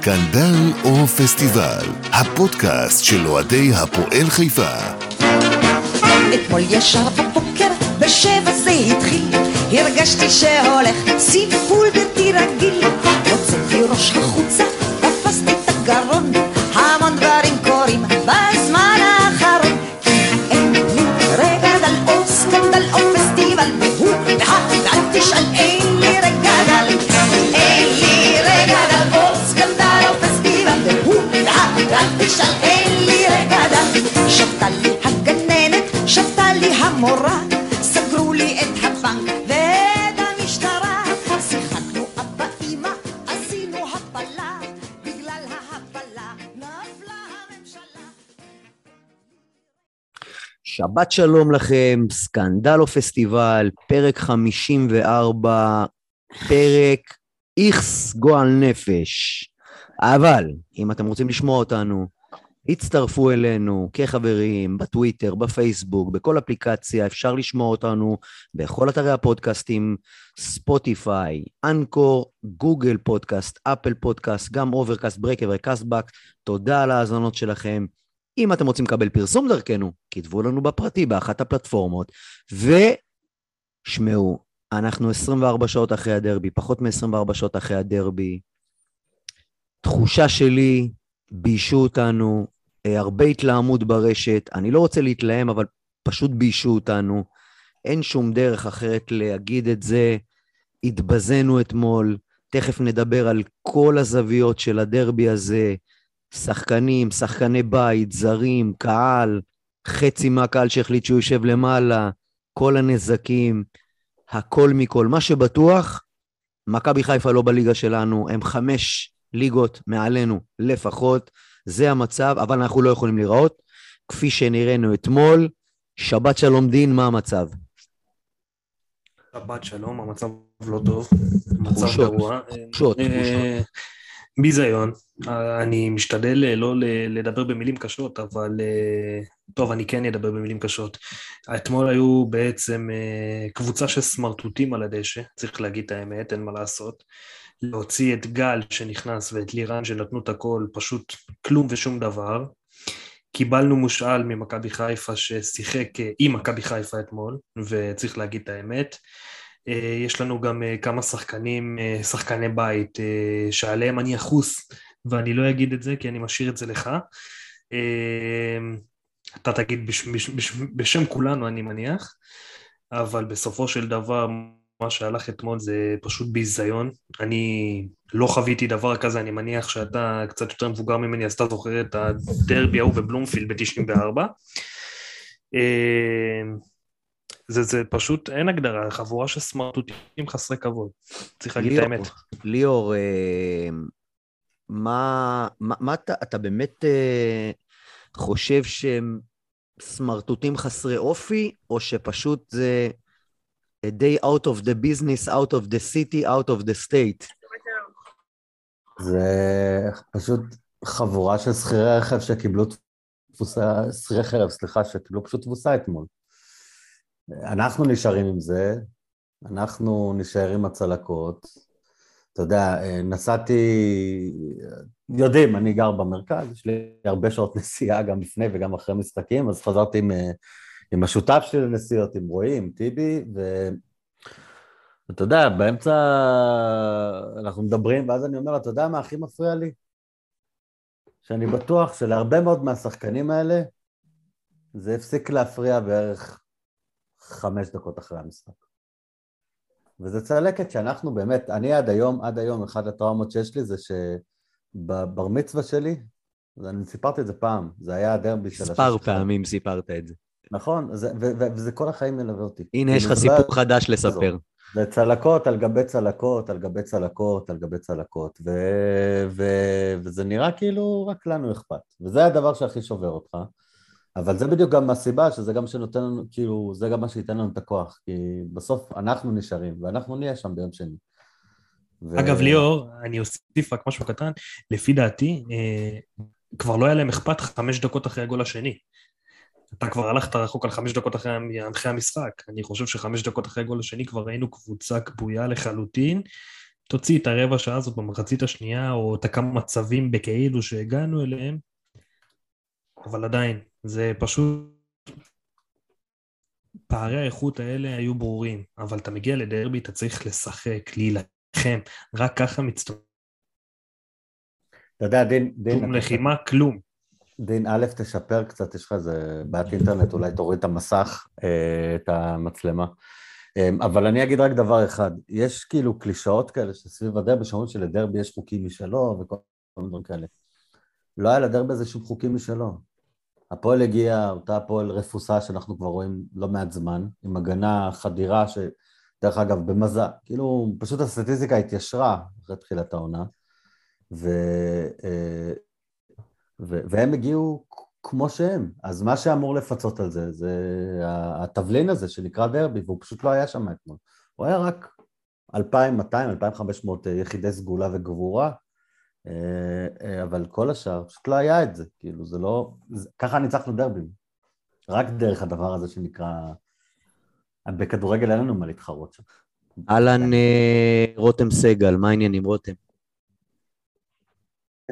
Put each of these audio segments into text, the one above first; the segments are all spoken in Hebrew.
סקנדל או פסטיבל, הפודקאסט של אוהדי הפועל חיפה. אתמול ישר בבוקר, בשבע זה התחיל, הרגשתי שהולך סיפול בלתי רגיל. הוצאתי ראש החוצה, תפסתי את הגרון, תשאל, אין לי דל. שבתה לי הגננת, שבתה לי המורה, סגרו לי את הבנק ואת המשטרה. שיחקנו אבא אמא, עשינו הפלה, בגלל ההפלה נפלה הממשלה. שבת שלום לכם, סקנדל או פסטיבל, פרק 54, פרק איכס גועל נפש. אבל, אם אתם רוצים לשמוע אותנו, הצטרפו אלינו כחברים בטוויטר, בפייסבוק, בכל אפליקציה, אפשר לשמוע אותנו בכל אתרי הפודקאסטים, Spotify, Anchor, Google Podcast, Apple Podcast, גם Overcast, Breaker ו-Castbox. תודה על ההאזנות שלכם. אם אתם רוצים לקבל פרסום דרכנו, כתבו לנו בפרטי באחת הפלטפורמות, ושמעו, אנחנו 24 שעות אחרי הדרבי, פחות מ-24 שעות אחרי הדרבי. תחושה שלי, ביישו אותנו, אה, הרבה התלהמות ברשת, אני לא רוצה להתלהם, אבל פשוט ביישו אותנו. אין שום דרך אחרת להגיד את זה. התבזינו אתמול, תכף נדבר על כל הזוויות של הדרבי הזה, שחקנים, שחקני בית, זרים, קהל, חצי מהקהל שהחליט שהוא יושב למעלה, כל הנזקים, הכל מכל. מה שבטוח, מכבי חיפה לא בליגה שלנו, הם חמש ליגות מעלינו לפחות, זה המצב, אבל אנחנו לא יכולים לראות. כפי שנראינו אתמול, שבת שלום דין, מה המצב? שבת שלום, המצב לא טוב, המצב תחושות, גרוע. תחושות, אה, ביזיון, אה, אני משתדל אה, לא לדבר במילים קשות, אבל אה, טוב, אני כן אדבר במילים קשות. אתמול היו בעצם קבוצה של סמרטוטים על הדשא, צריך להגיד את האמת, אין מה לעשות. להוציא את גל שנכנס ואת לירן שנתנו את הכל, פשוט כלום ושום דבר. קיבלנו מושאל ממכבי חיפה ששיחק אה, עם מכבי חיפה אתמול, וצריך להגיד את האמת. אה, יש לנו גם אה, כמה שחקנים, שחקני בית, שעליהם אני אחוס, ואני לא אגיד את זה כי אני משאיר את זה לך. אתה תגיד בש, בש, בש, בשם כולנו, אני מניח, אבל בסופו של דבר, מה שהלך אתמול זה פשוט ביזיון. אני לא חוויתי דבר כזה, אני מניח שאתה קצת יותר מבוגר ממני, אז אתה זוכר את הדרבי ההוא בבלומפילד ב-94. זה, זה פשוט, אין הגדרה, חבורה של סמרטוטים חסרי כבוד. צריך להגיד את ליאור, האמת. ליאור, אה, מה, מה, מה אתה, אתה באמת אה, חושב שהם סמרטוטים חסרי אופי, או שפשוט זה a day out of the business, out of the city, out of the state? זה פשוט חבורה של שכירי רכב שקיבלו תבוסה, שכירי חרב, סליחה, שקיבלו פשוט תבוסה אתמול. אנחנו נשארים עם זה, אנחנו נשאר עם הצלקות. אתה יודע, נסעתי, יודעים, אני גר במרכז, יש לי הרבה שעות נסיעה גם לפני וגם אחרי משחקים, אז חזרתי עם, עם השותף שלי לנסיעות, עם רועי, עם טיבי, ו... אתה יודע, באמצע אנחנו מדברים, ואז אני אומר, אתה יודע מה הכי מפריע לי? שאני בטוח שלהרבה מאוד מהשחקנים האלה, זה הפסיק להפריע בערך חמש דקות אחרי המשחק. וזה צלקת שאנחנו באמת, אני עד היום, עד היום, אחת הטראומות שיש לי זה שבבר מצווה שלי, אני סיפרתי את זה פעם, זה היה הדרבי של מספר פעמים סיפרת את זה. נכון, זה, ו- ו- וזה כל החיים מלווה אותי. הנה, יש לך כאילו, סיפור חדש לספר. זה צלקות על גבי צלקות, על גבי צלקות, על גבי צלקות, ו... ו... וזה נראה כאילו רק לנו אכפת. וזה הדבר שהכי שובר אותך. אבל זה בדיוק גם הסיבה שזה גם שנותן לנו, כאילו, זה גם מה שייתן לנו את הכוח. כי בסוף אנחנו נשארים, ואנחנו נהיה שם ביום שני. ו... אגב, ליאור, אני אוסיף רק משהו קטן, לפי דעתי, אה, כבר לא היה להם אכפת חמש דקות אחרי הגול השני. אתה כבר הלכת רחוק על חמש דקות אחרי, אחרי המשחק. אני חושב שחמש דקות אחרי הגול השני כבר ראינו קבוצה כבויה לחלוטין, תוציא את הרבע שעה הזאת במחצית השנייה, או את הכמה מצבים בכאילו שהגענו אליהם, אבל עדיין, זה פשוט... פערי האיכות האלה היו ברורים, אבל אתה מגיע לדרבי, אתה צריך לשחק, להילחם, רק ככה מצטרף. אתה יודע, דין... דין שום לחימה, כלום. דין, א', תשפר קצת, יש לך איזה בעיית אינטרנט, אולי תוריד את המסך, אה, את המצלמה. אה, אבל אני אגיד רק דבר אחד, יש כאילו קלישאות כאלה שסביב הדרבי, שאומרים שלדרבי יש חוקים משלו וכל מיני דברים כאלה. לא היה לדרבי איזה שום חוקים משלו. הפועל הגיע, אותה הפועל רפוסה שאנחנו כבר רואים לא מעט זמן, עם הגנה חדירה, שדרך אגב, במזל, כאילו, פשוט הסטטיסטיקה התיישרה אחרי תחילת העונה, ו... אה, ו... והם הגיעו כמו שהם. אז מה שאמור לפצות על זה, זה התבלין הזה שנקרא דרבי, והוא פשוט לא היה שם אתמול. הוא היה רק 2,200, 2,500 יחידי סגולה וגבורה, אה, אה, אבל כל השאר, פשוט לא היה את זה, כאילו, זה לא... זה, ככה ניצחנו דרבים. רק דרך הדבר הזה שנקרא... בכדורגל אין לנו מה להתחרות שם. אהלן אה, רותם סגל, מה העניינים רותם?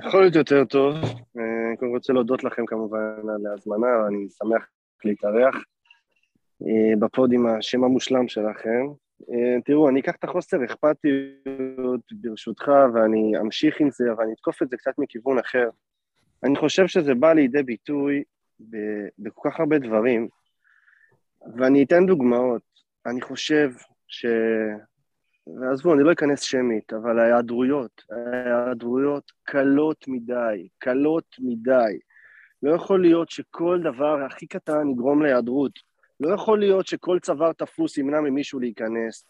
יכול להיות יותר טוב. אני קודם רוצה להודות לכם כמובן על ההזמנה, ואני שמח להתארח בפוד עם השם המושלם שלכם. תראו, אני אקח את החוסר אכפתיות ברשותך, ואני אמשיך עם זה, ואני אתקוף את זה קצת מכיוון אחר. אני חושב שזה בא לידי ביטוי בכל כך הרבה דברים, ואני אתן דוגמאות. אני חושב ש... ועזבו, אני לא אכנס שמית, אבל ההיעדרויות, ההיעדרויות קלות מדי, קלות מדי. לא יכול להיות שכל דבר הכי קטן יגרום להיעדרות. לא יכול להיות שכל צוואר תפוס ימנע ממישהו להיכנס.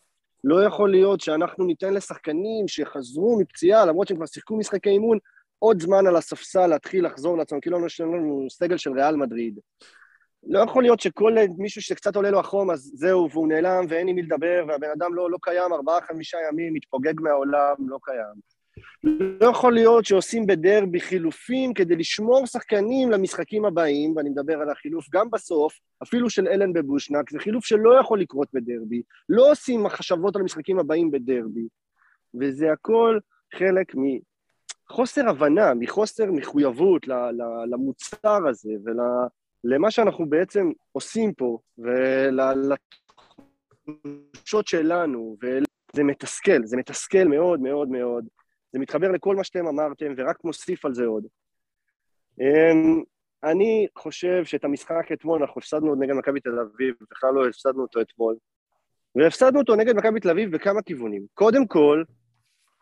לא יכול להיות שאנחנו ניתן לשחקנים שחזרו מפציעה, למרות שהם כבר שיחקו משחקי אימון, עוד זמן על הספסל להתחיל לחזור לעצמם, כאילו יש לנו סגל של ריאל מדריד. לא יכול להיות שכל מישהו שקצת עולה לו החום, אז זהו, והוא נעלם ואין עם מי לדבר, והבן אדם לא, לא קיים ארבעה, חמישה ימים, מתפוגג מהעולם, לא קיים. לא יכול להיות שעושים בדרבי חילופים כדי לשמור שחקנים למשחקים הבאים, ואני מדבר על החילוף גם בסוף, אפילו של אלן בבושנק, זה חילוף שלא יכול לקרות בדרבי. לא עושים מחשבות על המשחקים הבאים בדרבי. וזה הכל חלק מחוסר הבנה, מחוסר מחויבות למוצר הזה ול... למה שאנחנו בעצם עושים פה, ולתחושות שלנו, וזה מתסכל, זה מתסכל מאוד מאוד מאוד. זה מתחבר לכל מה שאתם אמרתם, ורק מוסיף על זה עוד. אמ, אני חושב שאת המשחק אתמול, אנחנו הפסדנו עוד נגד מכבי תל אביב, בכלל לא הפסדנו אותו אתמול, והפסדנו אותו נגד מכבי תל אביב בכמה כיוונים. קודם כל,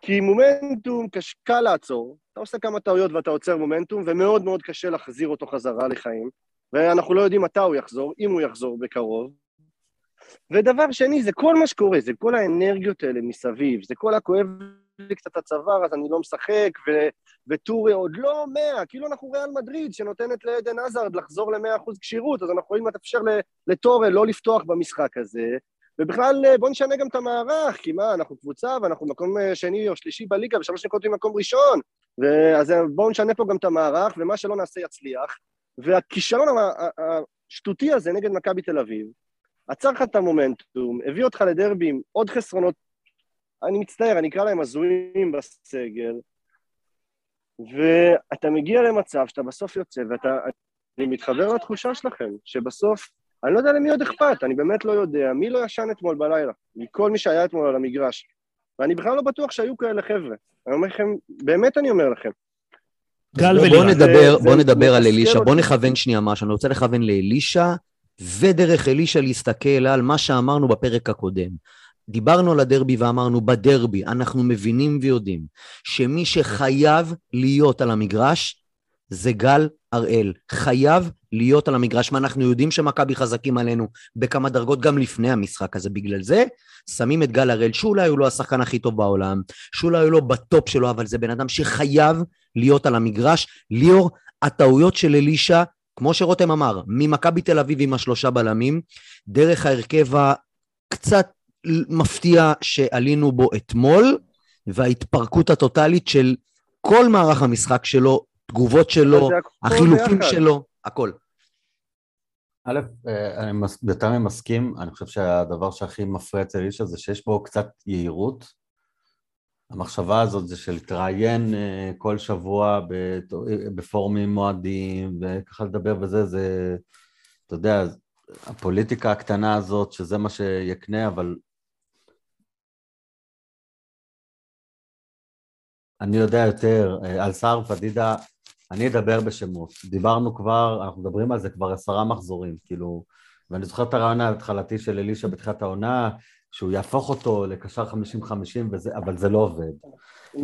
כי מומנטום קל לעצור, אתה עושה כמה טעויות ואתה עוצר מומנטום, ומאוד מאוד קשה להחזיר אותו חזרה לחיים. ואנחנו לא יודעים מתי הוא יחזור, אם הוא יחזור בקרוב. ודבר שני, זה כל מה שקורה, זה כל האנרגיות האלה מסביב, זה כל הכואב לי קצת הצוואר, אז אני לא משחק, ו- וטורי עוד לא מאה, כאילו אנחנו ריאל מדריד שנותנת לעדן עזרד לחזור למאה אחוז כשירות, אז אנחנו יכולים לאפשר לטורי לא לפתוח במשחק הזה, ובכלל בוא נשנה גם את המערך, כי מה, אנחנו קבוצה ואנחנו מקום שני או שלישי בליגה, ושלוש נקודות ממקום ראשון, אז בואו נשנה פה גם את המערך, ומה שלא נעשה יצליח. והכישלון השטותי הזה נגד מכבי תל אביב, עצר לך את המומנטום, הביא אותך לדרבי עם עוד חסרונות, אני מצטער, אני אקרא להם הזויים בסגל, ואתה מגיע למצב שאתה בסוף יוצא, ואתה... אני מתחבר לתחושה שלכם, שבסוף, אני לא יודע למי עוד אכפת, אני באמת לא יודע, מי לא ישן אתמול בלילה, מכל מי שהיה אתמול על המגרש. ואני בכלל לא בטוח שהיו כאלה חבר'ה. אני אומר לכם, באמת אני אומר לכם, גל ולירן. בוא נדבר, בוא נדבר על אלישע, בוא נכוון שנייה משהו, אני רוצה לכוון לאלישע, ודרך אלישע להסתכל על מה שאמרנו בפרק הקודם. דיברנו על הדרבי ואמרנו, בדרבי אנחנו מבינים ויודעים שמי שחייב להיות על המגרש זה גל הראל. חייב להיות על המגרש, ואנחנו יודעים שמכבי חזקים עלינו בכמה דרגות גם לפני המשחק הזה. בגלל זה שמים את גל הראל, שאולי הוא לא השחקן הכי טוב בעולם, שאולי הוא לא בטופ שלו, אבל זה בן אדם שחייב להיות על המגרש. ליאור, הטעויות של אלישע, כמו שרותם אמר, ממכבי תל אביב עם השלושה בלמים, דרך ההרכב הקצת מפתיע שעלינו בו אתמול, וההתפרקות הטוטלית של כל מערך המשחק שלו, תגובות שלו, החילופים שלו, הכל. א', אה, אני יותר ממסכים, אני חושב שהדבר שהכי מפריע אצל אישה זה שיש בו קצת יהירות, המחשבה הזאת זה של להתראיין אה, כל שבוע בפורומים מועדים וככה לדבר וזה, זה, אתה יודע, הפוליטיקה הקטנה הזאת, שזה מה שיקנה, אבל אני יודע יותר, אה, על סער פדידה, אני אדבר בשמות. דיברנו כבר, אנחנו מדברים על זה כבר עשרה מחזורים, כאילו, ואני זוכר את הרעיון ההתחלתי של אלישע בתחילת העונה, שהוא יהפוך אותו לקשר 50-50, אבל זה לא עובד.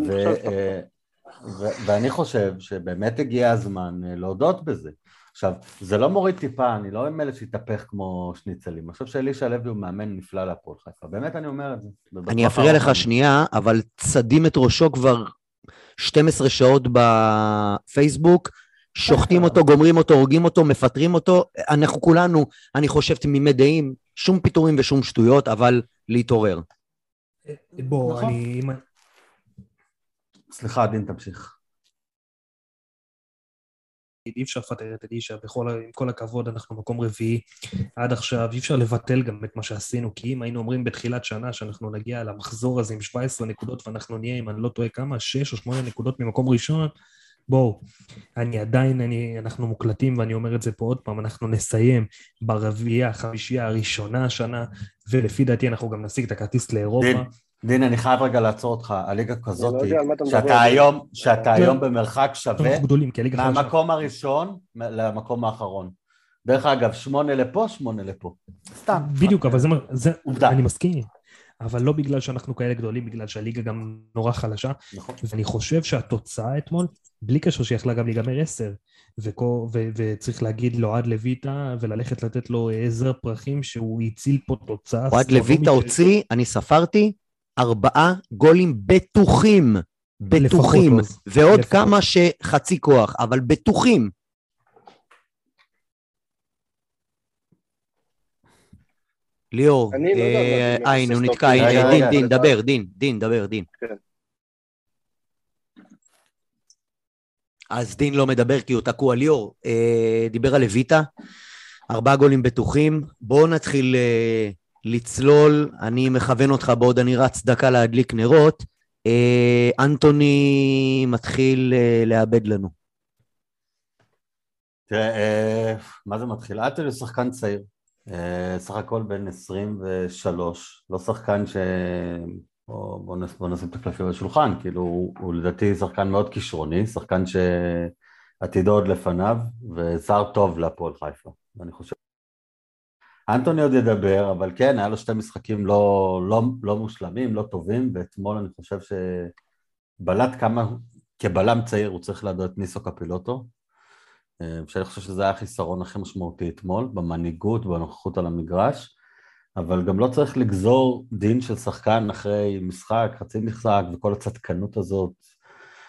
ו, אה, ו, ואני חושב שבאמת הגיע הזמן אה, להודות בזה. עכשיו, זה לא מוריד טיפה, אני לא עם אלה שהתהפך כמו שניצלים. אני חושב שאלישע לוי הוא מאמן נפלא להפועל חיפה. באמת אני אומר את זה. אני אפריע לך שנייה, אבל צדים את ראשו כבר 12 שעות בפייסבוק, שוחטים אותו, גומרים אותו, הורגים אותו, מפטרים אותו. אנחנו כולנו, אני חושב, תמימי דעים, שום פיטורים ושום שטויות, אבל להתעורר. בוא, נכון. אני... סליחה, דין, תמשיך. אי אפשר לפטר את אלישע, עם כל הכבוד, אנחנו מקום רביעי עד עכשיו, אי אפשר לבטל גם את מה שעשינו, כי אם היינו אומרים בתחילת שנה שאנחנו נגיע למחזור הזה עם 17 נקודות ואנחנו נהיה, אם אני לא טועה כמה, 6 או 8 נקודות ממקום ראשון, בואו, אני עדיין, אני, אנחנו מוקלטים ואני אומר את זה פה עוד פעם, אנחנו נסיים ברביעייה, החמישייה הראשונה השנה, ולפי דעתי אנחנו גם נשיג את הכרטיס לאירופה. דין, דין, אני חייב רגע לעצור אותך, הליגה כזאת, לא שאתה היום, שאתה היום במרחק שווה מהמקום הראשון למקום האחרון. דרך אגב, שמונה לפה, שמונה לפה. סתם. בדיוק, אבל זה, עובדה. אני מסכים. אבל לא בגלל שאנחנו כאלה גדולים, בגלל שהליגה גם נורא חלשה. נכון. ואני חושב שהתוצאה אתמול, בלי קשר שיכלה גם להיגמר עשר, וצריך להגיד לאוהד לויטה וללכת לתת לו עזר פרחים שהוא הציל פה תוצאה. אוהד לויטה הוציא, אני ספרתי, ארבעה גולים בטוחים. בטוחים. ועוד לפחות. כמה שחצי כוח, אבל בטוחים. ליאור, אה, הנה, הוא נתקע, דין, דין, דבר, דין, דין, דבר, דין. כן. אז דין לא מדבר כי הוא תקוע. ליאור, אה, דיבר על לויטה, ארבעה גולים בטוחים. בואו נתחיל אה, לצלול, אני מכוון אותך בעוד אני רץ דקה להדליק נרות. אנטוני מתחיל לאבד לנו. תראה, מה זה מתחיל? אנטוני הוא שחקן צעיר. אה, סך הכל בן 23, לא שחקן ש... בוא, בוא, בוא נשים את הקלפים בשולחן, כאילו הוא, הוא לדעתי שחקן מאוד כישרוני, שחקן שעתידו עוד לפניו, וזר טוב להפועל חיפה, ואני חושב... אנטוני עוד ידבר, אבל כן, היה לו שתי משחקים לא, לא, לא מושלמים, לא טובים, ואתמול אני חושב שבלט כמה, כבלם צעיר הוא צריך לדעת ניסו קפילוטו, שאני חושב שזה היה החיסרון הכי משמעותי אתמול, במנהיגות, בנוכחות על המגרש, אבל גם לא צריך לגזור דין של שחקן אחרי משחק, חצי משחק וכל הצדקנות הזאת.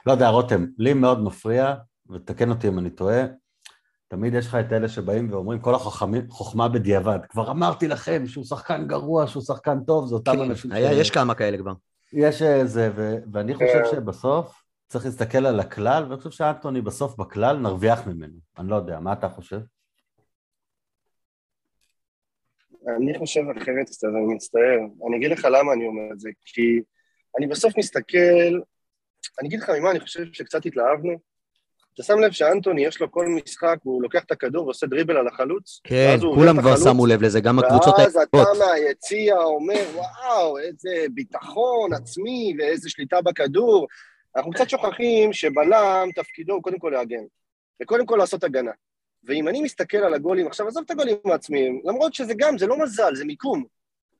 לא יודע, רותם, לי מאוד מפריע, ותקן אותי אם אני טועה, תמיד יש לך את אלה שבאים ואומרים כל החוכמה בדיעבד. כבר אמרתי לכם שהוא שחקן גרוע, שהוא שחקן טוב, זה אותם כן, אנשים היה, ש... יש כמה כאלה כבר. יש איזה, ו... ואני חושב שבסוף צריך להסתכל על הכלל, ואני חושב שאנטוני בסוף בכלל נרוויח ממנו. אני לא יודע, מה אתה חושב? אני חושב אחרת, אז אני מצטער. אני אגיד לך למה אני אומר את זה, כי אני בסוף מסתכל, אני אגיד לך ממה אני חושב שקצת התלהבנו. אתה שם לב שאנטוני, יש לו כל משחק, הוא לוקח את הכדור ועושה דריבל על החלוץ. כן, כולם כבר שמו לב לזה, גם הקבוצות היפות. ואז אתה מהיציע אומר, וואו, איזה ביטחון עצמי ואיזה שליטה בכדור. אנחנו קצת שוכחים שבלם תפקידו הוא קודם כל להגן, וקודם כל לעשות הגנה. ואם אני מסתכל על הגולים, עכשיו עזוב את הגולים העצמיים, למרות שזה גם, זה לא מזל, זה מיקום.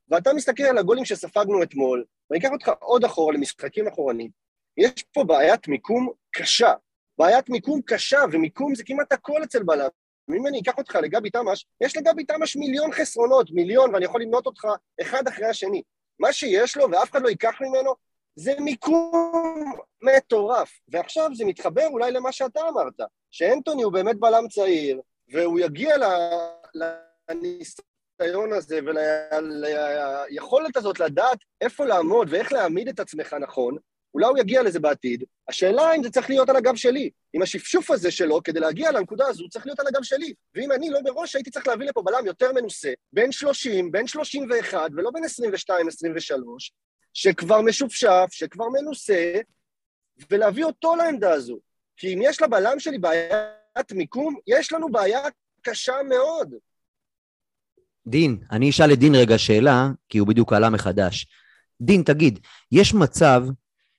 ואתה מסתכל על הגולים שספגנו אתמול, ואני אקח אותך עוד אחורה למשחקים אחורנית, יש פה בעיית מיקום קשה. בעיית מיקום קשה, ומיקום זה כמעט הכל אצל בלם. אם אני אקח אותך לגבי תמש, יש לגבי תמש מיליון חסרונות, מיליון, ואני יכול למנות אותך אחד אחרי השני. מה שיש לו, ואף אחד לא ייקח ממנו, זה מיקום מטורף. ועכשיו זה מתחבר אולי למה שאתה אמרת, שאנטוני הוא באמת בלם צעיר, והוא יגיע לניסיון הזה וליכולת הזאת לדעת איפה לעמוד ואיך להעמיד את עצמך נכון, אולי הוא יגיע לזה בעתיד. השאלה אם זה צריך להיות על הגב שלי. אם השפשוף הזה שלו, כדי להגיע לנקודה הזו, צריך להיות על הגב שלי. ואם אני לא מראש, הייתי צריך להביא לפה בלם יותר מנוסה, בן 30, בן 31, ולא בן 22, 23, שכבר משופשף, שכבר מנוסה, ולהביא אותו לעמדה הזו. כי אם יש לבלם שלי בעיית מיקום, יש לנו בעיה קשה מאוד. דין, אני אשאל את דין רגע שאלה, כי הוא בדיוק עלה מחדש. דין, תגיד, יש מצב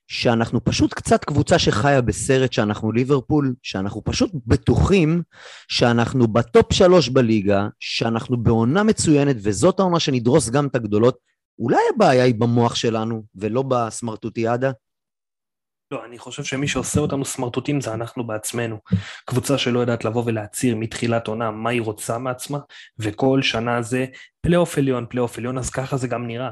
שאנחנו פשוט קצת קבוצה שחיה בסרט שאנחנו ליברפול, שאנחנו פשוט בטוחים שאנחנו בטופ שלוש בליגה, שאנחנו בעונה מצוינת, וזאת העונה שנדרוס גם את הגדולות. אולי הבעיה היא במוח שלנו, ולא בסמרטוטיאדה? לא, אני חושב שמי שעושה אותנו סמרטוטים זה אנחנו בעצמנו. קבוצה שלא יודעת לבוא ולהצהיר מתחילת עונה מה היא רוצה מעצמה, וכל שנה זה פלייאוף עליון, פלייאוף עליון, אז ככה זה גם נראה.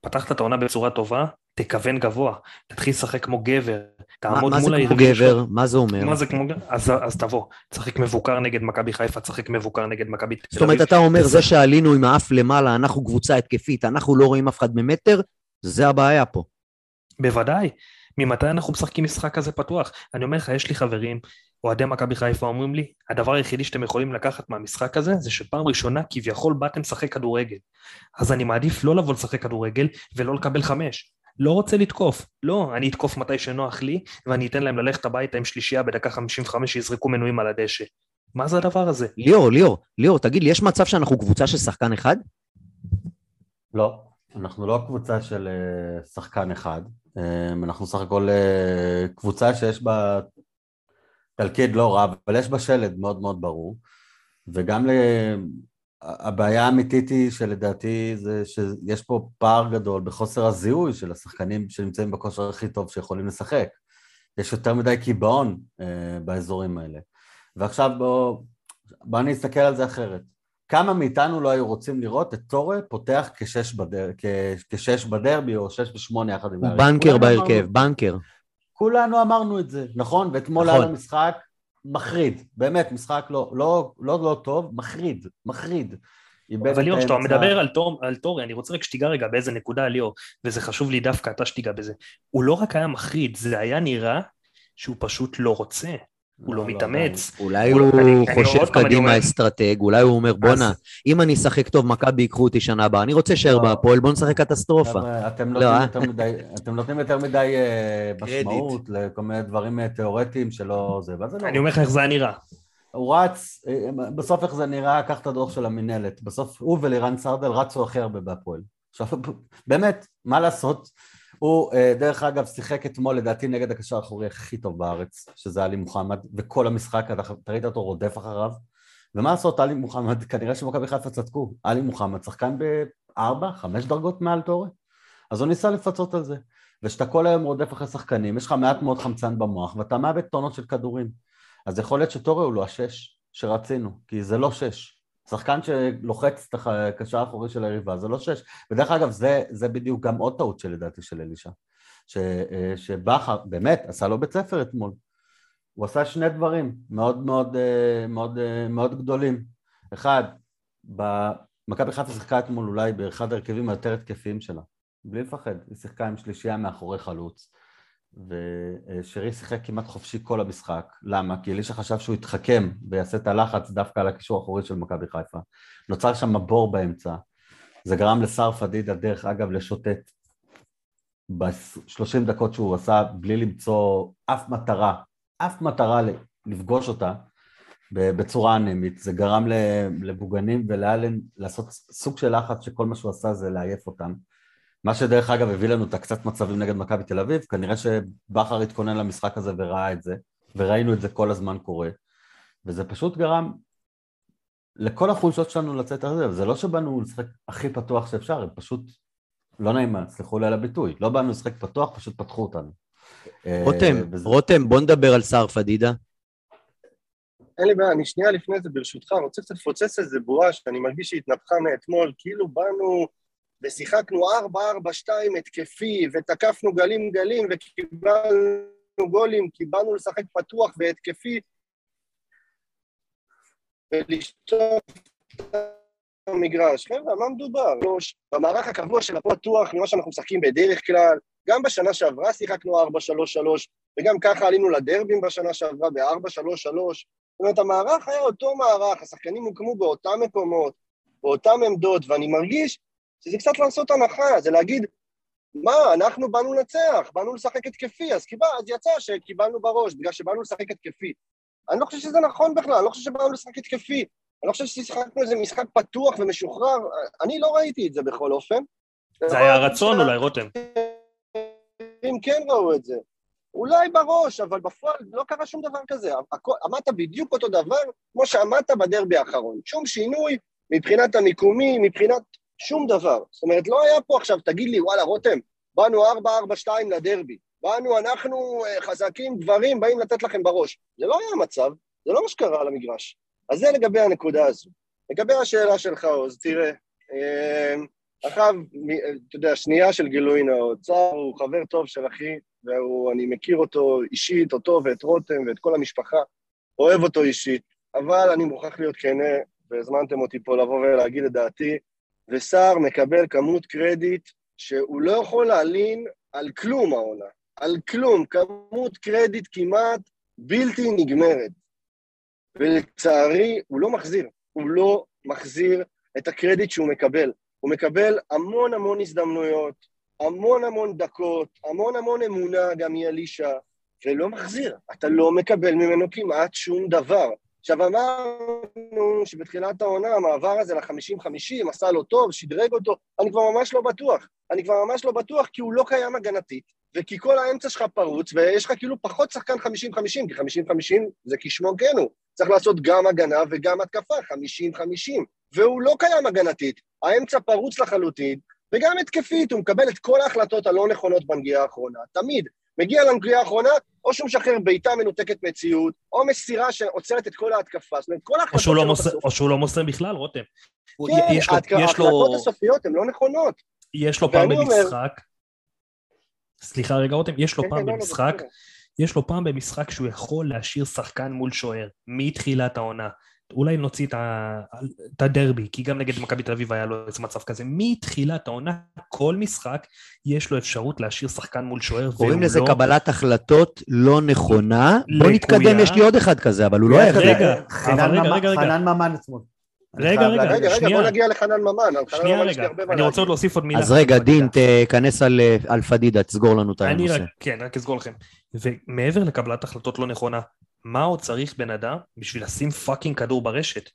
פתחת את העונה בצורה טובה, תכוון גבוה, תתחיל לשחק כמו גבר, תעמוד מה מול זה כמו היריבים גבר? מה זה אומר? מה זה כמו גבר? אז, אז תבוא, תשחק מבוקר נגד מכבי חיפה, תשחק מבוקר נגד מכבי תל זאת אומרת, אביב. אתה אומר, זה שעלינו עם האף למעלה, אנחנו קבוצה התקפית, אנחנו לא רואים אף אחד ממטר, זה הבעיה פה. בוודאי. ממתי אנחנו משחקים משחק כזה פתוח? אני אומר לך, יש לי חברים, אוהדי מכבי חיפה אומרים לי, הדבר היחידי שאתם יכולים לקחת מהמשחק הזה, זה שפעם ראשונה כביכול באתם לשחק כדורגל. אז אני מעדיף לא לבוא לשחק כדורגל ולא לקבל חמש. לא רוצה לתקוף. לא, אני אתקוף מתי שנוח לי, ואני אתן להם ללכת הביתה עם שלישייה בדקה 55 שיזרקו מנויים על הדשא. מה זה הדבר הזה? ליאור, ליאור, ליאור, תגיד לי, יש מצב שאנחנו קבוצה של שחקן אחד? לא, אנחנו לא קבוצה של אה, שחקן אחד, אה, אנחנו סך הכל אה, קבוצה שיש בה תלכיד לא רע, אבל יש בה שלד מאוד מאוד ברור, וגם ל... הבעיה האמיתית היא שלדעתי זה שיש פה פער גדול בחוסר הזיהוי של השחקנים שנמצאים בכושר הכי טוב שיכולים לשחק. יש יותר מדי קיבעון אה, באזורים האלה. ועכשיו בואו בוא אני אסתכל על זה אחרת. כמה מאיתנו לא היו רוצים לראות את טורה פותח כשש, בדר, כ, כשש בדרבי או שש ושמונה יחד עם הוא? בנקר בהרכב, אמרנו- בנקר. כולנו אמרנו את זה, נכון? ואתמול נכון. היה לו משחק מחריד, באמת, משחק לא, לא, לא, לא טוב, מחריד, מחריד. אבל ליאור, כשאתה. מדבר על, תור, על טורי, אני רוצה רק שתיגע רגע באיזה נקודה, ליאור, וזה חשוב לי דווקא אתה שתיגע בזה. הוא לא רק היה מחריד, זה היה נראה שהוא פשוט לא רוצה, הוא לא, לא, מתאמץ. אולי הוא- הוא אני- אני חושב אני קדימה אסטרטג, אולי הוא אומר, בואנה, אם אני אשחק טוב, מכבי ייקחו אותי שנה הבאה, אני רוצה להישאר לא. בהפועל, בוא נשחק קטסטרופה. חבר'ה, אתם לא, נותנים אה? יותר מדי, אתם נותנים יותר מדי אה. משמעות לכל מיני דברים אה, תיאורטיים שלא זה, ואז זה לא. אני אומר לך איך זה היה נראה. הוא רץ, אה, בסוף איך זה נראה, קח את הדוח של המינהלת, בסוף הוא ולירן סרדל רצו הכי הרבה בהפועל. עכשיו, באמת, מה לעשות? הוא, אה, דרך אגב, שיחק אתמול לדעתי נגד הקשר האחורי הכי טוב בארץ, שזה עלי מוחמד, וכל המשחק, אתה ראית אותו רודף אחריו, ומה לעשות, עלי מוחמד, כנראה שמכבי חיפה צדקו, עלי מוחמד שחקן בארבע, חמש דרגות מעל תורה, אז הוא ניסה לפצות על זה. וכשאתה כל היום רודף אחרי שחקנים, יש לך מעט מאוד חמצן במוח, ואתה מאבד טונות של כדורים. אז יכול להיות שטורי הוא לא השש שרצינו, כי זה לא שש. שחקן שלוחץ את הקשר האחורי של היריבה, זה לא שש. ודרך אגב, זה, זה בדיוק גם עוד טעות שלדעתי של אלישע. אה, שבכר, באמת, עשה לו בית ספר אתמול. הוא עשה שני דברים מאוד מאוד, אה, מאוד, אה, מאוד גדולים. אחד, מכבי חיפה שיחקה אתמול אולי באחד ההרכבים היותר התקפיים שלה. בלי לפחד, היא שיחקה עם שלישייה מאחורי חלוץ. ושרי שיחק כמעט חופשי כל המשחק. למה? כי אלישע חשב שהוא יתחכם ויעשה את הלחץ דווקא על הקישור האחורי של מכבי חיפה. נוצר שם בור באמצע. זה גרם לסער פדידה, דרך אגב, לשוטט ב-30 דקות שהוא עשה בלי למצוא אף מטרה, אף מטרה לפגוש אותה בצורה אנמית. זה גרם לבוגנים ולאלן לעשות סוג של לחץ שכל מה שהוא עשה זה לעייף אותם. מה שדרך אגב הביא לנו את הקצת מצבים נגד מכבי תל אביב, כנראה שבכר התכונן למשחק הזה וראה את זה, וראינו את זה כל הזמן קורה, וזה פשוט גרם לכל החולשות שלנו לצאת על זה, וזה לא שבאנו לשחק הכי פתוח שאפשר, הם פשוט, לא נעים מה, סלחו לי על הביטוי, לא באנו לשחק פתוח, פשוט פתחו אותנו. רותם, אה, וזה- רותם, בוא נדבר על סער פדידה. אין לי בעיה, אני שנייה לפני זה, ברשותך, רוצה קצת לפוצץ איזה בועה שאני מרגיש שהתנפחה מאתמול, כאילו באנו ושיחקנו 4-4-2 התקפי, ותקפנו גלים גלים, וקיבלנו גולים, כי באנו לשחק פתוח והתקפי, ולשטוף את המגרש. חבר'ה, מה מדובר? במערך הקבוע של הפתוח, ממה שאנחנו משחקים בדרך כלל, גם בשנה שעברה שיחקנו 4-3-3, וגם ככה עלינו לדרבים בשנה שעברה ב-4-3-3. זאת אומרת, המערך היה אותו מערך, השחקנים הוקמו באותם מקומות, באותם עמדות, ואני מרגיש שזה קצת לעשות הנחה, זה להגיד, מה, אנחנו באנו לנצח, באנו לשחק התקפי, אז, קיבל, אז יצא שקיבלנו בראש, בגלל שבאנו לשחק התקפי. אני לא חושב שזה נכון בכלל, אני לא חושב שבאנו לשחק התקפי. אני לא חושב ששיחקנו איזה משחק פתוח ומשוחרר, אני לא ראיתי את זה בכל אופן. זה היה הרצון אולי, רותם. אם כן ראו את זה. אולי בראש, אבל בפועל לא קרה שום דבר כזה. עמדת בדיוק אותו דבר כמו שעמדת בדרבי האחרון. שום שינוי מבחינת המיקומי, מבחינת שום דבר. זאת אומרת, לא היה פה עכשיו, תגיד לי, וואלה, רותם, באנו 4-4-2 לדרבי. באנו, אנחנו אה, חזקים, גברים, באים לתת לכם בראש. זה לא היה המצב, זה לא מה שקרה על המגרש. אז זה לגבי הנקודה הזו. לגבי השאלה שלך, עוז, תראה, אה, אחאב, מ- אתה יודע, שנייה של גילוי נאות. צער הוא חבר טוב של אחי, ואני מכיר אותו אישית, אותו ואת רותם ואת כל המשפחה, אוהב אותו אישית, אבל אני מוכרח להיות כנה, והזמנתם אותי פה לבוא ולהגיד את דעתי, וסער מקבל כמות קרדיט שהוא לא יכול להלין על כלום העונה, על כלום, כמות קרדיט כמעט בלתי נגמרת. ולצערי, הוא לא מחזיר, הוא לא מחזיר את הקרדיט שהוא מקבל. הוא מקבל המון המון הזדמנויות, המון המון דקות, המון המון אמונה גם מאלישע, ולא מחזיר. אתה לא מקבל ממנו כמעט שום דבר. עכשיו אמרנו שבתחילת העונה המעבר הזה ל-50-50 עשה לו טוב, שדרג אותו, אני כבר ממש לא בטוח. אני כבר ממש לא בטוח כי הוא לא קיים הגנתית, וכי כל האמצע שלך פרוץ, ויש לך כאילו פחות שחקן 50-50, כי 50-50 זה כשמו כן הוא. צריך לעשות גם הגנה וגם התקפה, 50-50. והוא לא קיים הגנתית, האמצע פרוץ לחלוטין, וגם התקפית, הוא מקבל את כל ההחלטות הלא נכונות בנגיעה האחרונה, תמיד. מגיע לנגיעה האחרונה, או שהוא משחרר בעיטה מנותקת מציאות, או מסירה שעוצרת את כל ההתקפה. זאת אומרת, כל או ההחלטות לא שלו מוסר- בסוף- או שהוא לא מוסר בכלל, רותם. כן, יש לו- ההתק- יש לו- ההחלטות הסופיות הן לא נכונות. יש לו פעם במשחק, סליחה רגע רותם, יש לו כן, פעם כן, לא, לא, במשחק. יש לו פעם במשחק שהוא יכול להשאיר שחקן מול שוער, מתחילת העונה. אולי נוציא את, ה... את הדרבי, כי גם נגד מכבי תל אביב היה לו איזה מצב כזה. מתחילת העונה, כל משחק, יש לו אפשרות להשאיר שחקן מול שוער, קוראים לזה לא... קבלת החלטות לא נכונה. בוא לקויה. נתקדם, יש לי עוד אחד כזה, אבל הוא לא היה רגע, כזה. רגע, חנן ממן- רגע, רגע. חנן ממן עצמו. אני רגע, רגע, שנייה. בוא נגיע לחנן ממן. על חנן שנייה ממן יש לי רגע, הרבה מה אני רוצה עוד. להוסיף עוד מילה. אז רגע. דין, תכנס על, אה, על פדידה, תסגור לנו את הנושא. כן, רק אסגור לכם. ומעבר לקבלת החלטות לא נכונה, מה עוד צריך בן אדם בשביל לשים פאקינג כדור ברשת?